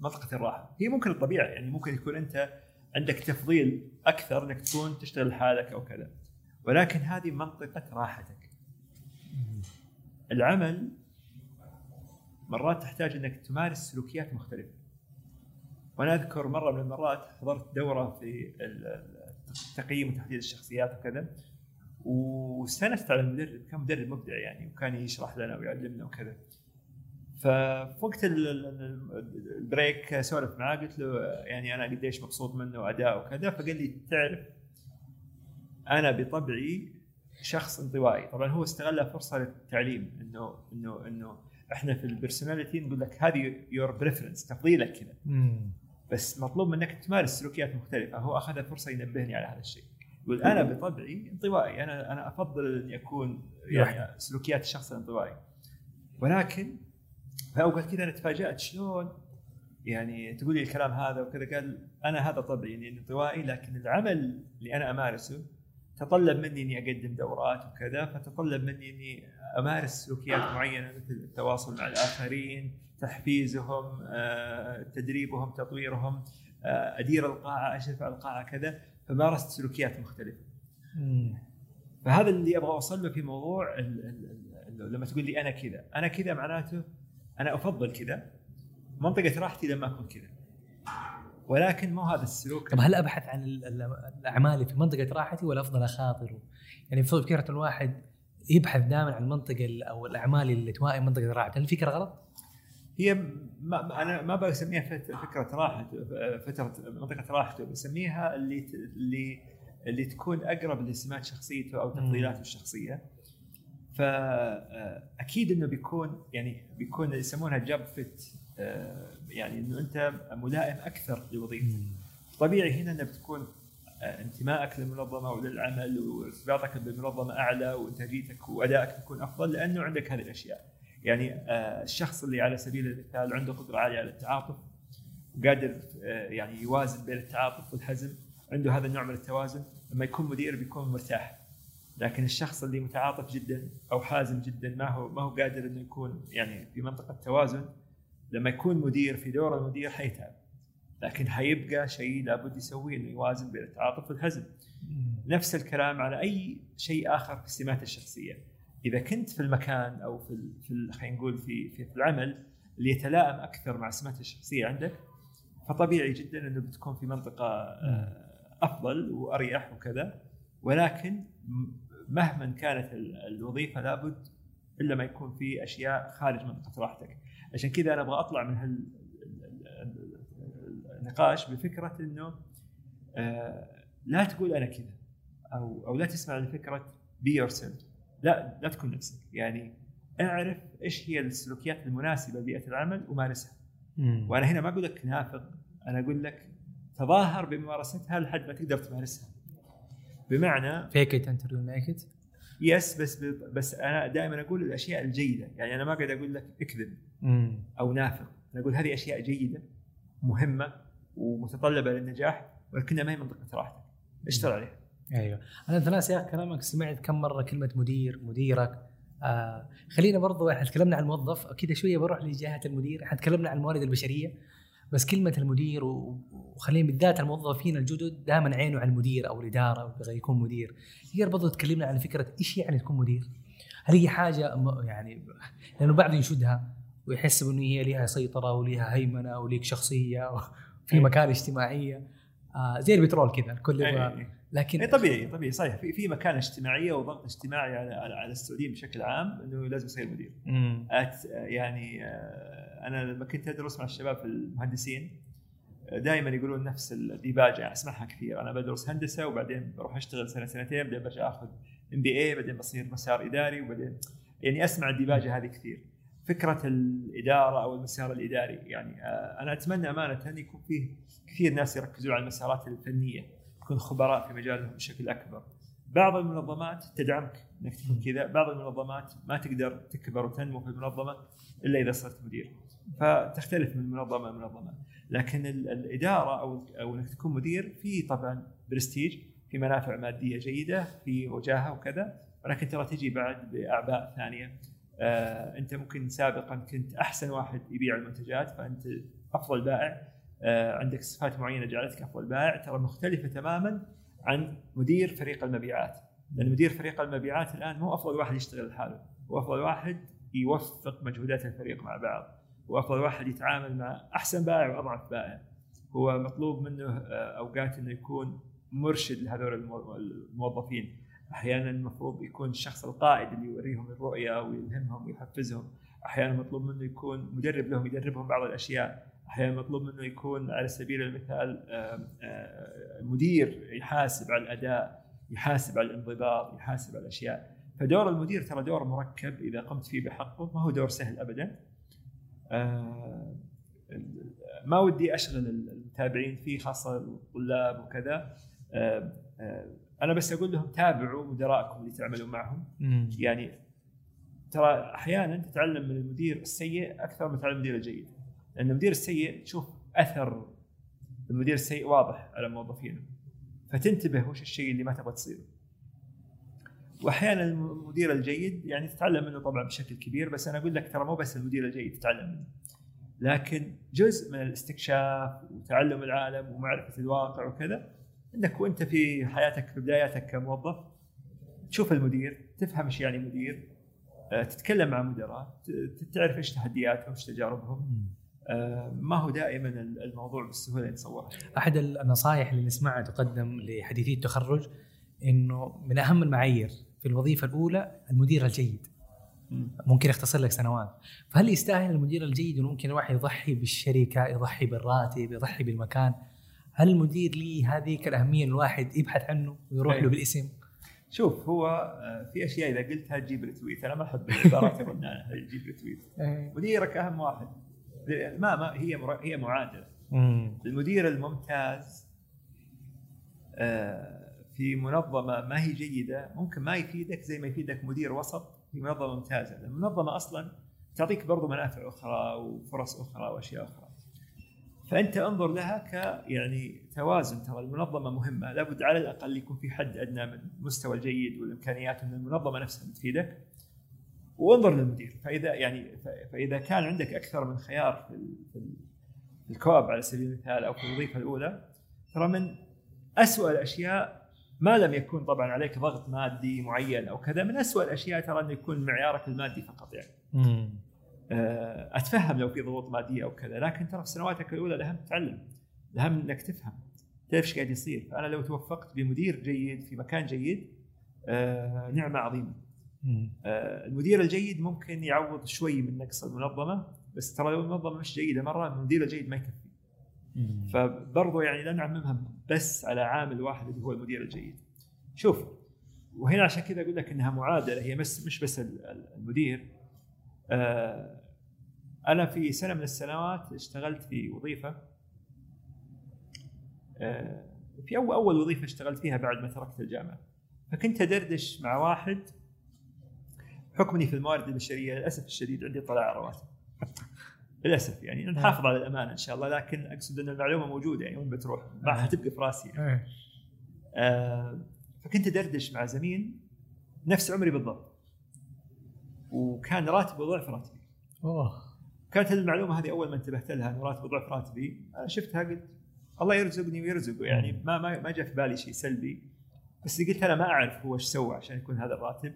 منطقه الراحة. هي ممكن الطبيعة يعني ممكن يكون أنت عندك تفضيل أكثر إنك تكون تشتغل لحالك أو كذا. ولكن هذه منطقة راحتك. العمل مرات تحتاج إنك تمارس سلوكيات مختلفة. وأنا أذكر مرة من المرات حضرت دورة في تقييم وتحديد الشخصيات وكذا واستأنست على المدرب كان مدرب مبدع يعني وكان يشرح لنا ويعلمنا وكذا. ففي وقت البريك سولف معاه قلت له يعني أنا قديش مبسوط منه وأداء وكذا فقال لي تعرف أنا بطبعي شخص انطوائي. طبعا هو استغلها فرصة للتعليم إنه إنه إنه إحنا في ال personality نقول لك هذه your preference تفضيلك كذا. بس مطلوب منك تمارس سلوكيات مختلفة. هو أخذ الفرصه ينبهني على هذا الشيء. يقول أنا بطبعي انطوائي. أنا أنا أفضل اني اكون يعني سلوكيات الشخص الانطوائي. ولكن في أوقات كذا أنا تفاجأت شلون يعني تقول لي الكلام هذا وكذا. قال أنا هذا طبعي إني انطوائي لكن العمل اللي أنا أمارسه تطلب مني إني أقدم دورات وكذا فتطلب مني إني أمارس سلوكيات معينة مثل التواصل مع الآخرين تحفيزهم تدريبهم تطويرهم أدير القاعة أشرف على القاعة كذا فمارست سلوكيات مختلفة. فهذا اللي أبغى أوصل له في موضوع ال ال ال لما تقول لي أنا كذا، أنا كذا معناته أنا أفضل كذا منطقة راحتي لما أكون كذا. ولكن مو هذا السلوك.
طب هل أبحث عن الأعمال في منطقه راحتي ولا أفضل اخاطر؟ يعني في فكرة الواحد يبحث دائما عن المنطقة أو الأعمال اللي توائم منطقة راحته، هل الفكرة غلط؟
هي ما أنا ما بسميها فكرة راحه فترة منطقة راحته بسميها اللي اللي اللي تكون أقرب لسمات شخصيته أو تفضيلاته الشخصية. فأكيد إنه بيكون يعني بيكون يسمونها جاب فيت. يعني إنه أنت ملائم أكثر لوظيفتك طبيعي هنا إنك بتكون انتمائك للمنظمة وللعمل وارتباطك بالمنظمة أعلى وإنتاجيتك وأدائك بيكون أفضل لأنه عندك هذه الأشياء. يعني الشخص اللي على سبيل المثال عنده قدرة عالية على التعاطف وقادر يعني يوازن بين التعاطف والحزم عنده هذا النوع من التوازن لما يكون مدير بيكون مرتاح. لكن الشخص اللي متعاطف جدا أو حازم جدا ما هو ما هو قادر إنه يكون يعني في منطقة توازن لما يكون مدير في دور المدير حيتعب. لكن حيبقى شيء لابد يسويه إنه يوازن بين التعاطف والحزم نفس الكلام على أي شيء آخر في السمات الشخصية. إذا كنت في المكان أو في في خلينا نقول في في في العمل اللي يتلائم أكثر مع السمات الشخصية عندك فطبيعي جدا إنه بتكون في منطقة آه، أفضل وأريح وكذا. ولكن مهما كانت ال- الوظيفة لابد إلا ما يكون في أشياء خارج منطقة راحتك. عشان كذا أنا أبغى أطلع من هال ال- ال- ال- النقاش بفكرة إنه آه، لا تقول أنا كذا أو أو لا تسمع لفكرة be yourself لا لا تكون نفسك. يعني أعرف إيش هي السلوكيات المناسبة لبيئة العمل ومارسها وأنا هنا ما أقول لك نافق أنا أقول لك تظاهر بممارستها لحد ما تقدر تمارسها. بمعنى
fake it until you make
it yes بس بس أنا دائما أقول الأشياء الجيدة. يعني أنا ما قاعد أقول لك اكذب أو نافق. أنا أقول هذه أشياء جيدة مهمة ومتطلبة للنجاح ولكنها ما هي منطقة راحتك. اشتغل عليها.
أيوه. أنا يا أخي كلامك. سمعت كم مرة كلمة مدير مديرك. آه خلينا برضو إحنا تكلمنا عن الموظف. كذا شوية بروح لجهة المدير. إحنا تكلمنا عن الموارد البشرية. بس كلمة المدير وخلينا بالذات الموظفين الجدد دائما عينه على المدير أو الإدارة ويبغى يكون مدير. تقدر برضو تكلمنا عن فكرة إيش يعني تكون مدير؟ هل هي حاجة يعني لأنه بعض ينشدها ويحس انه هي لها سيطرة ولها هيمنة وليك شخصية وفي
أي.
مكانه اجتماعية. آه زي البترول كذا الكل يبغى
أي-
لكن
طبيعي طبيعي صحيح. في في مكانه اجتماعية وضغط اجتماعي على على السعوديين بشكل عام إنه لازم يصير مدير. يعني آه، أنا لما كنت أدرس مع الشباب في المهندسين دائما يقولون نفس الديباجه أسمعها كثير. أنا بدرس هندسة وبعدين بروح أشتغل سنة سنتين بعدين برجع آخذ MBA بعدين بصير مسار إداري وبعدين يعني أسمع الديباجه هذه كثير. فكرة الإدارة أو المسار الإداري يعني آه، أنا أتمنى أمانة أن يكون فيه كثير ناس يركزون على المسارات الفنية يكون خبراء في مجالهم بشكل أكبر. بعض المنظمات تدعمك إنك تكون كذا بعض المنظمات ما تقدر تكبر وتنمو في المنظمة إلا إذا صرت مدير. فتختلف من منظمة لمنظمه لكن ال- الإدارة أو أو إنك تكون مدير في طبعا برستيج في منافع مادية جيدة في وجاهة وكذا. ولكن ترى تجي بعد بأعباء ثانية. آه أنت ممكن سابقا كنت أحسن واحد يبيع المنتجات فأنت أفضل بائع. آه عندك صفات معينة جعلتك أفضل بائع. ترى مختلفة تماما عن مدير فريق المبيعات. لأن مدير فريق المبيعات الآن مو أفضل واحد يشتغل لحاله. هو أفضل واحد يوفق مجهودات الفريق مع بعض. وأفضل واحد يتعامل مع أحسن بائع وأضعف بائع. هو مطلوب منه آه، أوقات إنه يكون مرشد لهذول المو- الموظفين. أحيانا المفروض يكون الشخص القائد اللي يوريهم الرؤية ويلهمهم ويحفزهم. أحيانا مطلوب منه يكون مدرب لهم يدربهم بعض الأشياء. أحيانا مطلوب منه يكون على سبيل المثال آه، مدير يحاسب على الأداء يحاسب على الانضباط يحاسب على الأشياء. فدور المدير ترى دور مركب إذا قمت فيه بحقه. ما هو دور سهل ابدا. ما ودي أشغل المتابعين فيه خاصة الطلاب وكذا. آه، آه، أنا بس أقول لهم تابعوا مدراءكم اللي تعملون معهم.
مم.
يعني ترى أحيانا تتعلم من المدير السيء أكثر من تتعلم من المدير الجيد. لأن المدير السيء تشوف أثر المدير السيء واضح على موظفينه. فتنتبه وش الشيء اللي ما تبغى تصيره. وأحيانا المدير الجيد يعني تتعلم منه طبعا بشكل كبير بس أنا أقول لك ترى مو بس المدير الجيد تتعلم منه لكن جزء من الاستكشاف وتعلم العالم ومعرفة الواقع وكذا إنك وأنت في حياتك في بداياتك كموظف تشوف المدير تفهم إيش يعني مدير آه، تتكلم مع مدراء تعرف إيش تحدياتهم إيش تجاربهم. آه، ما هو دائما الموضوع بالسهولة اللي نتصورها
أحد النصائح اللي نسمعها تقدم لحديثي التخرج إنه من أهم المعايير في الوظيفة الأولى المدير الجيد. ممكن يختصر لك سنوات. فهل يستاهل المدير الجيد إنه ممكن الواحد يضحي بالشركة يضحي بالراتب يضحي بالمكان؟ هل المدير لي هذه الأهمية الواحد يبحث عنه ويروح له
أيوة.
بالاسم؟
شوف هو آه، في أشياء إذا قلتها تجيب retweet أنا ما أحب العبارات الرنانه تجيب retweet مديرك أهم واحد. ما ما هي هي
معادلة.
المدير الممتاز آه، في منظمة ما هي جيدة ممكن ما يفيدك زي ما يفيدك مدير وسط في منظمة ممتازة، المنظمة أصلا تعطيك برضو منافع أخرى وفرص أخرى وأشياء أخرى. فأنت انظر لها ك يعني توازن. ترى المنظمة مهمة. لابد على الأقل يكون في حد أدنى من المستوى الجيد والإمكانيات من المنظمة نفسها بتفيدك وانظر للمدير. فإذا يعني فإذا كان عندك أكثر من خيار في ال- في ال- في الكواب على سبيل المثال أو في الوظيفة الأولى ترى من أسوأ الأشياء ما لم يكن طبعا عليك ضغط مادي معين أو كذا من أسوأ الأشياء ترى انه يكون معيارك المادي فقط يعني
مم.
آه، أتفهم لو في ضغوط مادية أو كذا لكن ترى في سنواتك الأولى الاهم تتعلم الاهم إنك تفهم تعرف إيش قاعد يصير فانا لو توفقت بمدير جيد في مكان جيد آه، نعمة
عظيمة.
آه، المدير الجيد ممكن يعوض شوي من نقص المنظمة بس ترى لو المنظمة مش جيدة مرة المدير الجيد ما يكفي. فبرضه يعني لا نعممها بس على عامل واحد اللي هو المدير الجيد. شوف وهنا عشان كذا أقول لك إنها معادلة هي مش مش بس ال- ال- المدير. آه، أنا في سنة من السنوات اشتغلت في وظيفة. آه، في اول أول وظيفة اشتغلت فيها بعد ما تركت الجامعة. فكنت أدردش مع واحد حكمني في الموارد البشرية للأسف الشديد عندي طلع رواتب. للأسف يعني نحافظ على الأمانة إن شاء الله لكن أقصد إن المعلومة موجودة يعني وين بتروح؟ ما حتبقى في راسي يعني.
إيه.
آه، فكنت أدردش مع زميل نفس عمري بالضبط. وكان راتبه ضعف راتبي.
اوه
كانت المعلومة هذه أول ما انتبهت لها إنه راتبه ضعف راتبي أنا شفتها قلت الله يرزقني ويرزقه يعني. ما ما ما جاء في بالي شيء سلبي. بس قلت أنا ما أعرف هو إيش سوى عشان يكون هذا الراتب.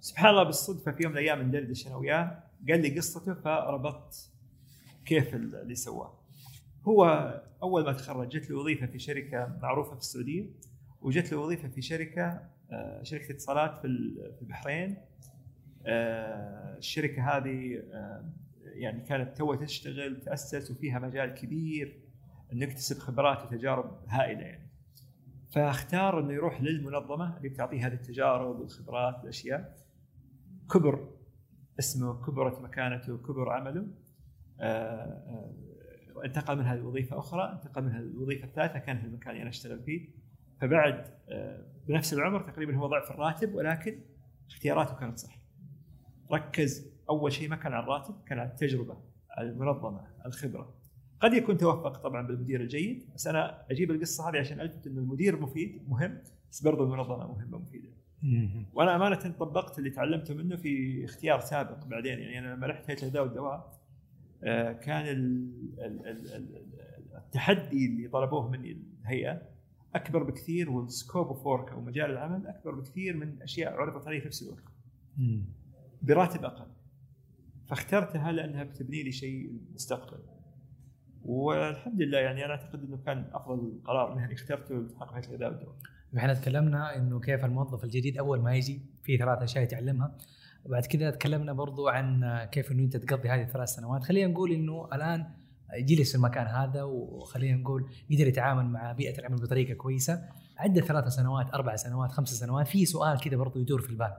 سبحان الله بالصدفة في يوم من الأيام ندردش أنا وياه قال لي قصته فربطت كيف اللي سواه. هو أول ما تخرج جت له وظيفة في شركة معروفة في السعودية وجت له وظيفة في شركة آه، شركة اتصالات في ال- في البحرين. آه، الشركة هذه آه، يعني كانت تو تشتغل تأسس وفيها مجال كبير إنه يكتسب خبرات وتجارب هائلة يعني. فاختار إنه يروح للمنظمة اللي بتعطيه هذه التجارب والخبرات والأشياء. كبر اسمه كبرت مكانته كبر عمله. انتقل من هذه الوظيفة أخرى انتقل من الوظيفة الثالثة كان في المكان اللي أنا أشتغل فيه. فبعد آه، بنفس العمر تقريبا هو ضعف الراتب ولكن اختياراته كانت صح. ركز أول شيء ما كان على الراتب كان على التجربة على المنظمة الخبرة. قد يكون توفق طبعا بالمدير الجيد بس أنا أجيب القصة هذه عشان الفت إنه المدير مفيد مهم بس برضه المنظمة مهمة مفيده. وأنا أمانة طبقت اللي تعلمته منه في اختيار سابق بعدين يعني أنا لما رحت هيئة والدواء آه، كان ال- ال- التحدي اللي طلبوه مني الهيئة أكبر بكثير وال scope of work أو مجال العمل أكبر بكثير من أشياء عرضت علي في نفس الوقت. براتب أقل. فاخترتها لأنها بتبني لي شيء مستقبل. والحمد لله يعني أنا أعتقد إنه كان أفضل قرار مهني اخترته التحقت بهيئة الغذاء والدواء
إحنا تكلمنا إنه كيف الموظف الجديد أول ما يجي في ثلاث أشياء يتعلمها. وبعد كذا تكلمنا برضو عن كيف إنه أنت تقضي هذه الثلاث سنوات. خلينا نقول إنه الآن جلس في المكان هذا وخلينا نقول يقدر يتعامل مع بيئة العمل بطريقة كويسة. عدى ثلاث سنوات أربع سنوات خمس سنوات في سؤال كذا برضو يدور في البال.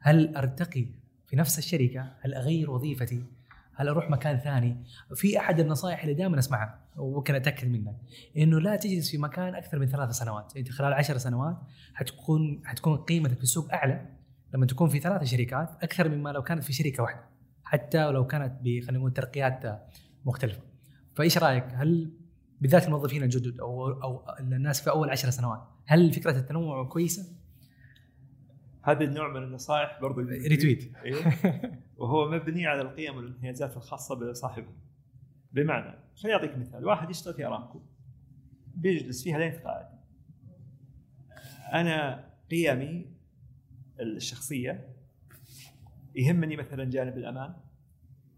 هل أرتقي في نفس الشركة؟ هل أغير وظيفتي؟ هل أروح مكان ثاني؟ في أحد النصائح اللي دائما أسمعها وممكن أتأكد منك إنه لا تجلس في مكان أكثر من ثلاث سنوات. انت خلال عشر سنوات حتكون حتكون قيمتك في السوق أعلى. لما تكون في ثلاث شركات أكثر مما لو كانت في شركة واحدة. حتى ولو كانت خلينا نقول ترقيات مختلفة. فإيش رأيك؟ هل بالذات الموظفين الجدد أو أو الناس في أول عشر سنوات هل فكرة التنوع كويسة؟
هذا النوع من النصائح برضو
ريتويت.
أيوه وهو مبني على القيم والانحيازات الخاصة بصاحبه بمعنى خليني أعطيك مثال. واحد يشتغل في أرامكو. بيجلس فيها لين تقاعد أنا قيمي الشخصية يهمني مثلا جانب الأمان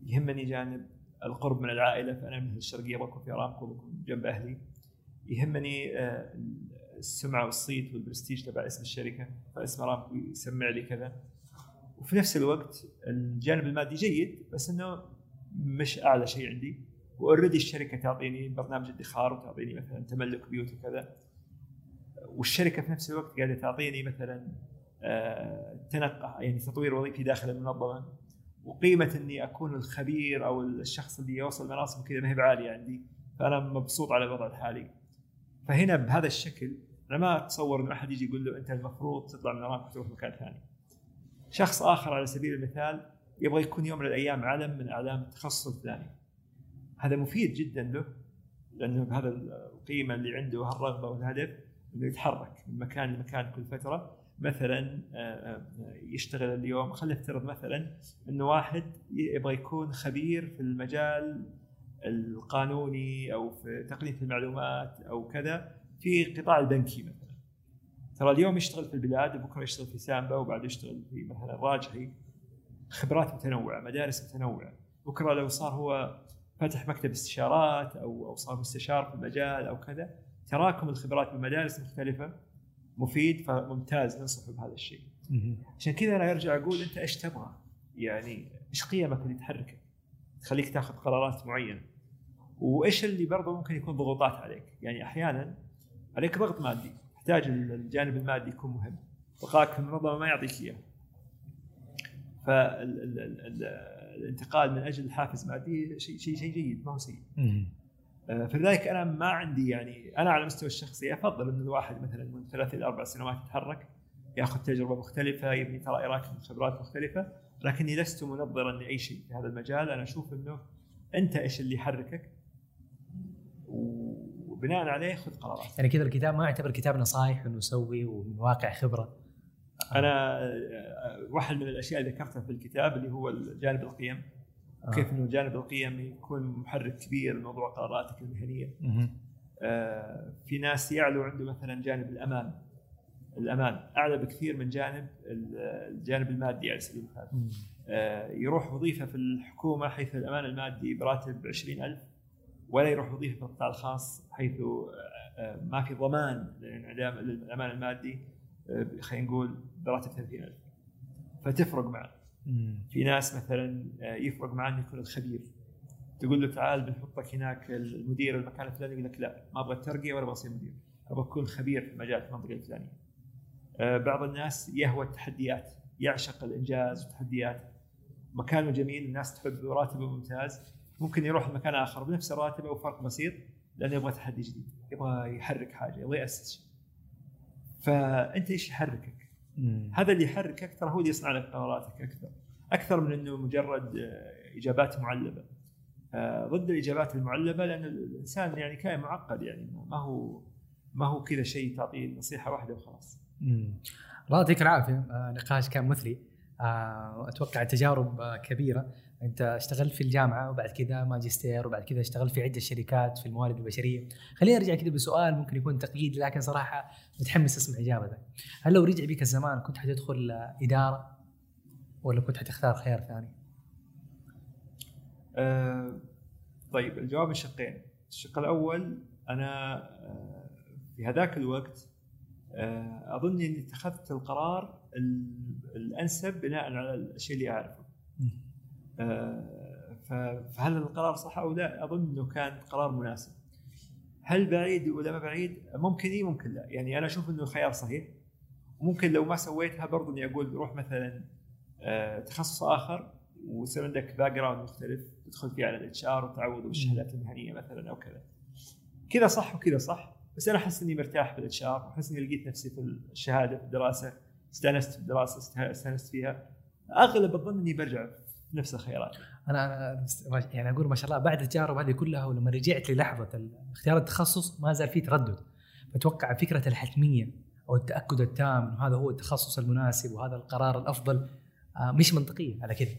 يهمني جانب القرب من العائلة فأنا من الشرقية بكون في أرامكو بكون جنب أهلي. يهمني آه، السمعه والصيت والبرستيج تبع اسم الشركة فاسم أرامكو يسمع لي كذا. وفي نفس الوقت الجانب المادي جيد بس إنه مش أعلى شيء عندي. وأوريدي الشركة تعطيني برنامج ادخار وتعطيني مثلا تملك بيوت وكذا. والشركة في نفس الوقت قاعدة تعطيني مثلا آه، تنقع يعني تطوير وظيفي داخل المنظمة. وقيمة إني أكون الخبير أو الشخص اللي يوصل مناصب كذا ما هي بعالية عندي. فأنا مبسوط على الوضع الحالي. فهنا بهذا الشكل أنا ما أتصور إنه أحد يجي يقول له أنت المفروض تطلع من ارامكو تروح مكان ثاني. شخص آخر على سبيل المثال يبغى يكون يوم من الأيام علم من أعلام التخصص الفلاني. هذا مفيد جدا له لأنه بهذا القيمة اللي عنده وهالرغبه والهدف إنه يتحرك من مكان لمكان كل فترة. مثلا آه، آه، يشتغل اليوم. خلينا نفترض مثلا إنه واحد يبغى يكون خبير في المجال القانوني أو في تقنية المعلومات أو كذا في قطاع البنكي مثلا. ترى اليوم يشتغل في البلاد وبكرة يشتغل في سامبا وبعد يشتغل في مثلا راجحي خبرات متنوعة مدارس متنوعة. بكرة لو صار هو فتح مكتب استشارات أو أو صار مستشار في المجال أو كذا تراكم الخبرات بمدارس مختلفة مفيد فممتاز ننصحه بهذا الشيء. عشان كذا أنا أرجع أقول أنت إيش تبغى؟ يعني إيش قيمك اللي تحركك؟ تخليك تاخذ قرارات معينة. وإيش اللي برضه ممكن يكون ضغوطات عليك؟ يعني أحيانا عليك ضغط مادي. تحتاج الجانب المادي يكون مهم. بقائك في المنظمه ما يعطيك إياه. فالانتقال من أجل حافز مادي شيء شيء شيء جيد ما هو سيء. فلذلك أنا ما عندي يعني أنا على المستوى الشخصي أفضل إن الواحد مثلا من ثلاث إلى أربع سنوات يتحرك يأخذ تجربة مختلفة يبني ترى يراكم خبرات مختلفة لكني لست منظرا لأي شيء في هذا المجال. أنا أشوف إنه أنت إيش اللي يحركك؟ وبناء عليه خذ قرارات.
يعني كذا الكتاب ما يعتبر كتاب نصائح انه سوي ومن واقع خبرة.
أنا آه، واحد من الأشياء اللي ذكرتها في الكتاب اللي هو جانب القيم. وكيف إنه جانب القيم يكون محرك كبير لموضوع قراراتك المهنية. آه في ناس يعلو عنده مثلا جانب الأمان. الأمان أعلى بكثير من جانب الجانب المادي على سبيل المثال. آه يروح وظيفة في الحكومة حيث الأمان المادي براتب 20000 ولا يروح وظيفة في القطاع الخاص حيث آه, آه، ما في ضمان الامان المادي آه، خلينا نقول براتب 30000 فتفرق معه. في ناس مثلا آه، يفرق معاه أنه يكون الخبير. تقول له تعال بنحطك هناك المدير المكان الفلاني يقول لك لا ما أبغى الترقية ولا أبغى أصير مدير. أبغى أكون خبير في مجال في المنطقة الفلانية. آه، بعض الناس يهوى التحديات يعشق الإنجاز والتحديات. مكانه جميل الناس تحب راتبه ممتاز. ممكن يروح لمكان آخر بنفس الراتب أو فرق بسيط لأنه يبغى تحدي جديد يبغى يحرك حاجة يبغى يأسس شيء. فأنت إيش يحركك؟ هذا اللي يحركك ترى هو اللي يصنع لك قراراتك أكثر. أكثر من إنه مجرد آه، إجابات معلبة. آه، ضد الإجابات المعلبة لأن الإنسان يعني كائن معقد يعني ما هو ما هو كذا شيء تعطيه نصيحة واحدة وخلاص.
الله يعطيك العافية آه، نقاش كان مثري أتوقع تجارب كبيرة. انت اشتغلت في الجامعة وبعد كذا ماجستير وبعد كذا اشتغلت في عدة شركات في الموارد البشرية. خليني أرجع كذا بسؤال ممكن يكون تقييد لكن صراحة متحمس أسمع إجابتك. هل لو رجع بك الزمان كنت حتدخل إدارة ولا كنت حتختار خيار ثاني؟
آه طيب الجواب شقين الشق الأول أنا آه في هذاك الوقت آه أظن إني اتخذت القرار الأنسب بناء على الشيء اللي أعرفه. فهل القرار صح أو لا؟ أظن إنه كان قرار مناسب. هل بعيد ولا ما بعيد؟ ممكن اي ممكن لا، يعني أنا أشوف إنه خيار صحيح. وممكن لو ما سويتها برضو إني أقول روح مثلا آه، تخصص آخر ويصير عندك background مختلف تدخل فيه على ال HR وتعوض بالشهادات المهنية مثلا أو كذا. كذا صح وكذا صح، بس أنا أحس إني مرتاح بال HR واحس إني لقيت نفسي في الشهادة في الدراسة استأنست في الدراسة استأنست فيها. أغلب الظن إني برجع نفس الخيارات.
أنا يعني أقول ما شاء الله بعد التجارب هذه كلها ولما رجعت للحظة اختيار التخصص ما زال في تردد. فتوقع فكرة الحتمية أو التأكد التام إنه هذا هو التخصص المناسب وهذا القرار الأفضل آه، مش منطقية على كذا.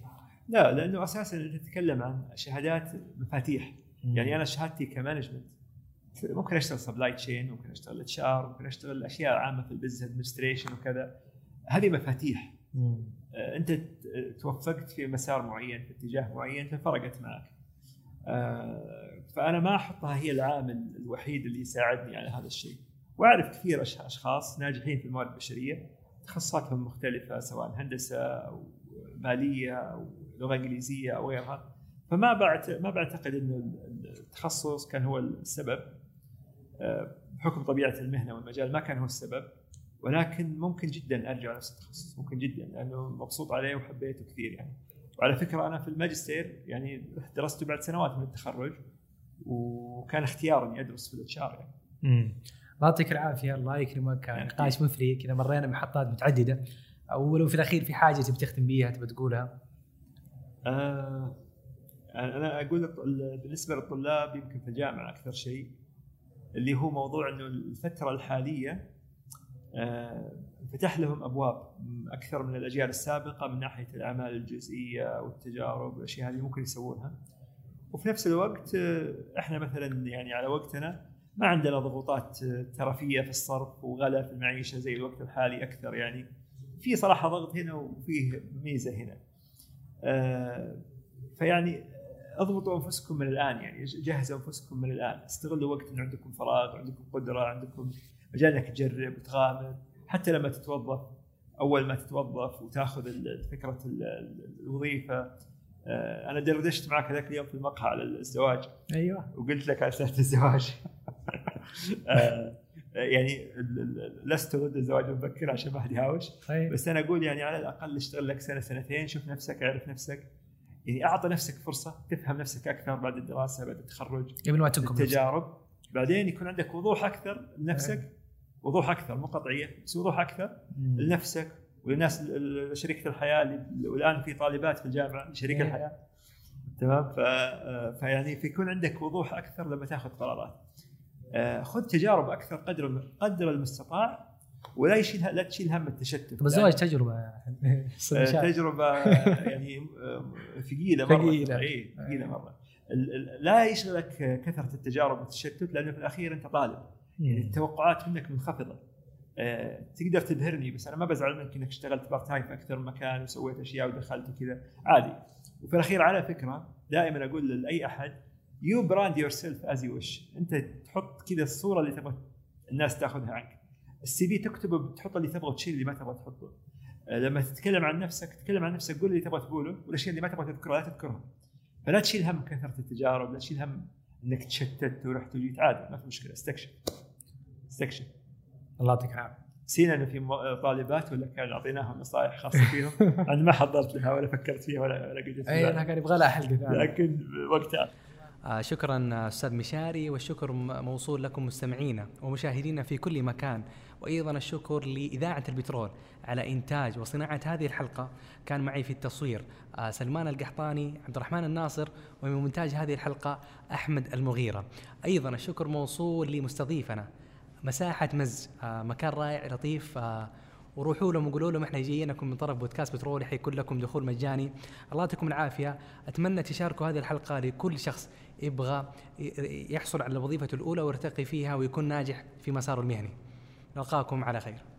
لا لأنه أساسا انت تتكلم عن شهادات مفاتيح. يعني أنا شهادتي ك management ممكن أشتغل supply chain ممكن أشتغل HR ممكن أشتغل أشياء عامة في ال business administration وكذا. هذه مفاتيح. أنت توفقت في مسار معين في اتجاه معين ففرقت معك. آه، فأنا ما أحطها هي العامل الوحيد اللي يساعدني على هذا الشيء. وأعرف كثير أشخاص ناجحين في الموارد البشرية تخصصاتهم مختلفة سواء هندسة أو مالية أو لغة إنجليزية أو غيرها. فما ما بعتقد انه التخصص كان هو السبب. آه، بحكم طبيعة المهنة والمجال ما كان هو السبب. ولكن ممكن جدا أرجع نفس التخصص ممكن جدا لأنه مبسوط عليه وحبيته كثير يعني. وعلى فكرة أنا في الماجستير يعني درسته بعد سنوات من التخرج وكان اختيار إني أدرس في ال HR يعني.
امم الله يعطيك العافية الله يكرمك. كان نقاش مثري كذا مرينا محطات متعددة. ولو في الأخير في حاجة تبي تختم بيها تبي تقولها؟
آه أنا أقول بالنسبة للطلاب يمكن في الجامعة أكثر شيء اللي هو موضوع إنه الفترة الحالية فتح لهم أبواب أكثر من الأجيال السابقة من ناحية الأعمال الجزئية والتجارب والأشياء هذه ممكن يسوونها. وفي نفس الوقت آه، إحنا مثلا يعني على وقتنا ما عندنا ضغوطات آه، ترفيه في الصرف وغلا في المعيشة زي الوقت الحالي أكثر. يعني في صراحة ضغط هنا وفيه ميزة هنا. آه، فيعني اضبطوا أنفسكم من الآن يعني جهزوا أنفسكم من الآن. استغلوا وقت ان عندكم فراغ عندكم قدرة عندكم مجال انك تجرب تغامر حتى لما تتوظف أول ما تتوظف وتأخذ فكرة ال- ال- الوظيفة. آه، أنا دردشت معك هذاك اليوم في المقهى على الزواج.
أيوه.
وقلت لك على سالفه الزواج. آه، يعني لست ضد الزواج مبكر عشان ما حد يهاوش.
طيب.
بس أنا أقول يعني على الأقل اشتغل لك سنة سنتين شوف نفسك اعرف نفسك. يعني اعطي نفسك فرصة تفهم نفسك أكثر بعد الدراسة بعد التخرج
قبل ما نفسك.
التجارب. بعدين يكون عندك وضوح أكثر لنفسك. وضوح أكثر مو قطعية بس وضوح أكثر
مم.
لنفسك ال- شريكه الحياة والآن في طالبات في الجامعة شريك
إيه.
الحياة. تمام؟ فيعني فيكون عندك وضوح أكثر لما تأخذ قرارات. آه، خذ تجارب أكثر قدر قدر المستطاع ولا يشيل لا تشيل هم التشتت.
طب الزواج تجربة
آه، تجربة يعني آه، ثقيلة مرة.
ثقيلة.
اي ثقيلة مرة. لا يشغلك كثرة التجارب والتشتت لأنه في الأخير أنت طالب. يعني. التوقعات منك منخفضة. آه، تقدر تبهرني بس أنا ما بزعل منك إنك اشتغلت part time في أكثر من مكان وسويت أشياء ودخلت وكذا. عادي. وفي الأخير على فكرة دائما أقول لأي أحد you brand yourself as you wish أنت تحط كذا الصورة اللي تبغى الناس تاخذها عنك. ال CV تكتبه تحط اللي تبغى وتشيل اللي ما تبغى تحطه. آه، لما تتكلم عن نفسك تتكلم عن نفسك قول اللي تبغى تقوله والأشياء اللي ما تبغى تذكرها لا تذكرها فلا تشيل هم كثرة التجارب لا تشيل هم إنك تشتت ورحت وجيت. عادي ما في مشكلة استكشف. استكشف
الله يعطيك العافية.
نسينا إنه في طالبات ولا كان أعطيناهم نصائح خاصة فيهم؟ أنا ما حضرت لها ولا فكرت فيها ولا ولا قلت
أي أنا كان يبغى لها حلقة ثانية
لكن وقتها.
آه، شكرا أستاذ مشاري والشكر موصول لكم مستمعينا ومشاهدينا في كل مكان. وأيضا الشكر لإذاعة البترول على إنتاج وصناعة هذه الحلقة. كان معي في التصوير آه، سلمان القحطاني عبد الرحمن الناصر ومن مونتاج هذه الحلقة أحمد المغيرة. أيضا الشكر موصول لمستضيفنا مساحة مز آه، مكان رائع لطيف آه، وروحوا لهم وقولوا لهم إحنا جايينكم من طرف بودكاست بترول حيكون لكم دخول مجاني. الله يعطيكم العافية. أتمنى تشاركوا هذه الحلقة لكل شخص يبغى يحصل على الوظيفه الأولى ويرتقي فيها ويكون ناجح في مساره المهني. نلقاكم على خير.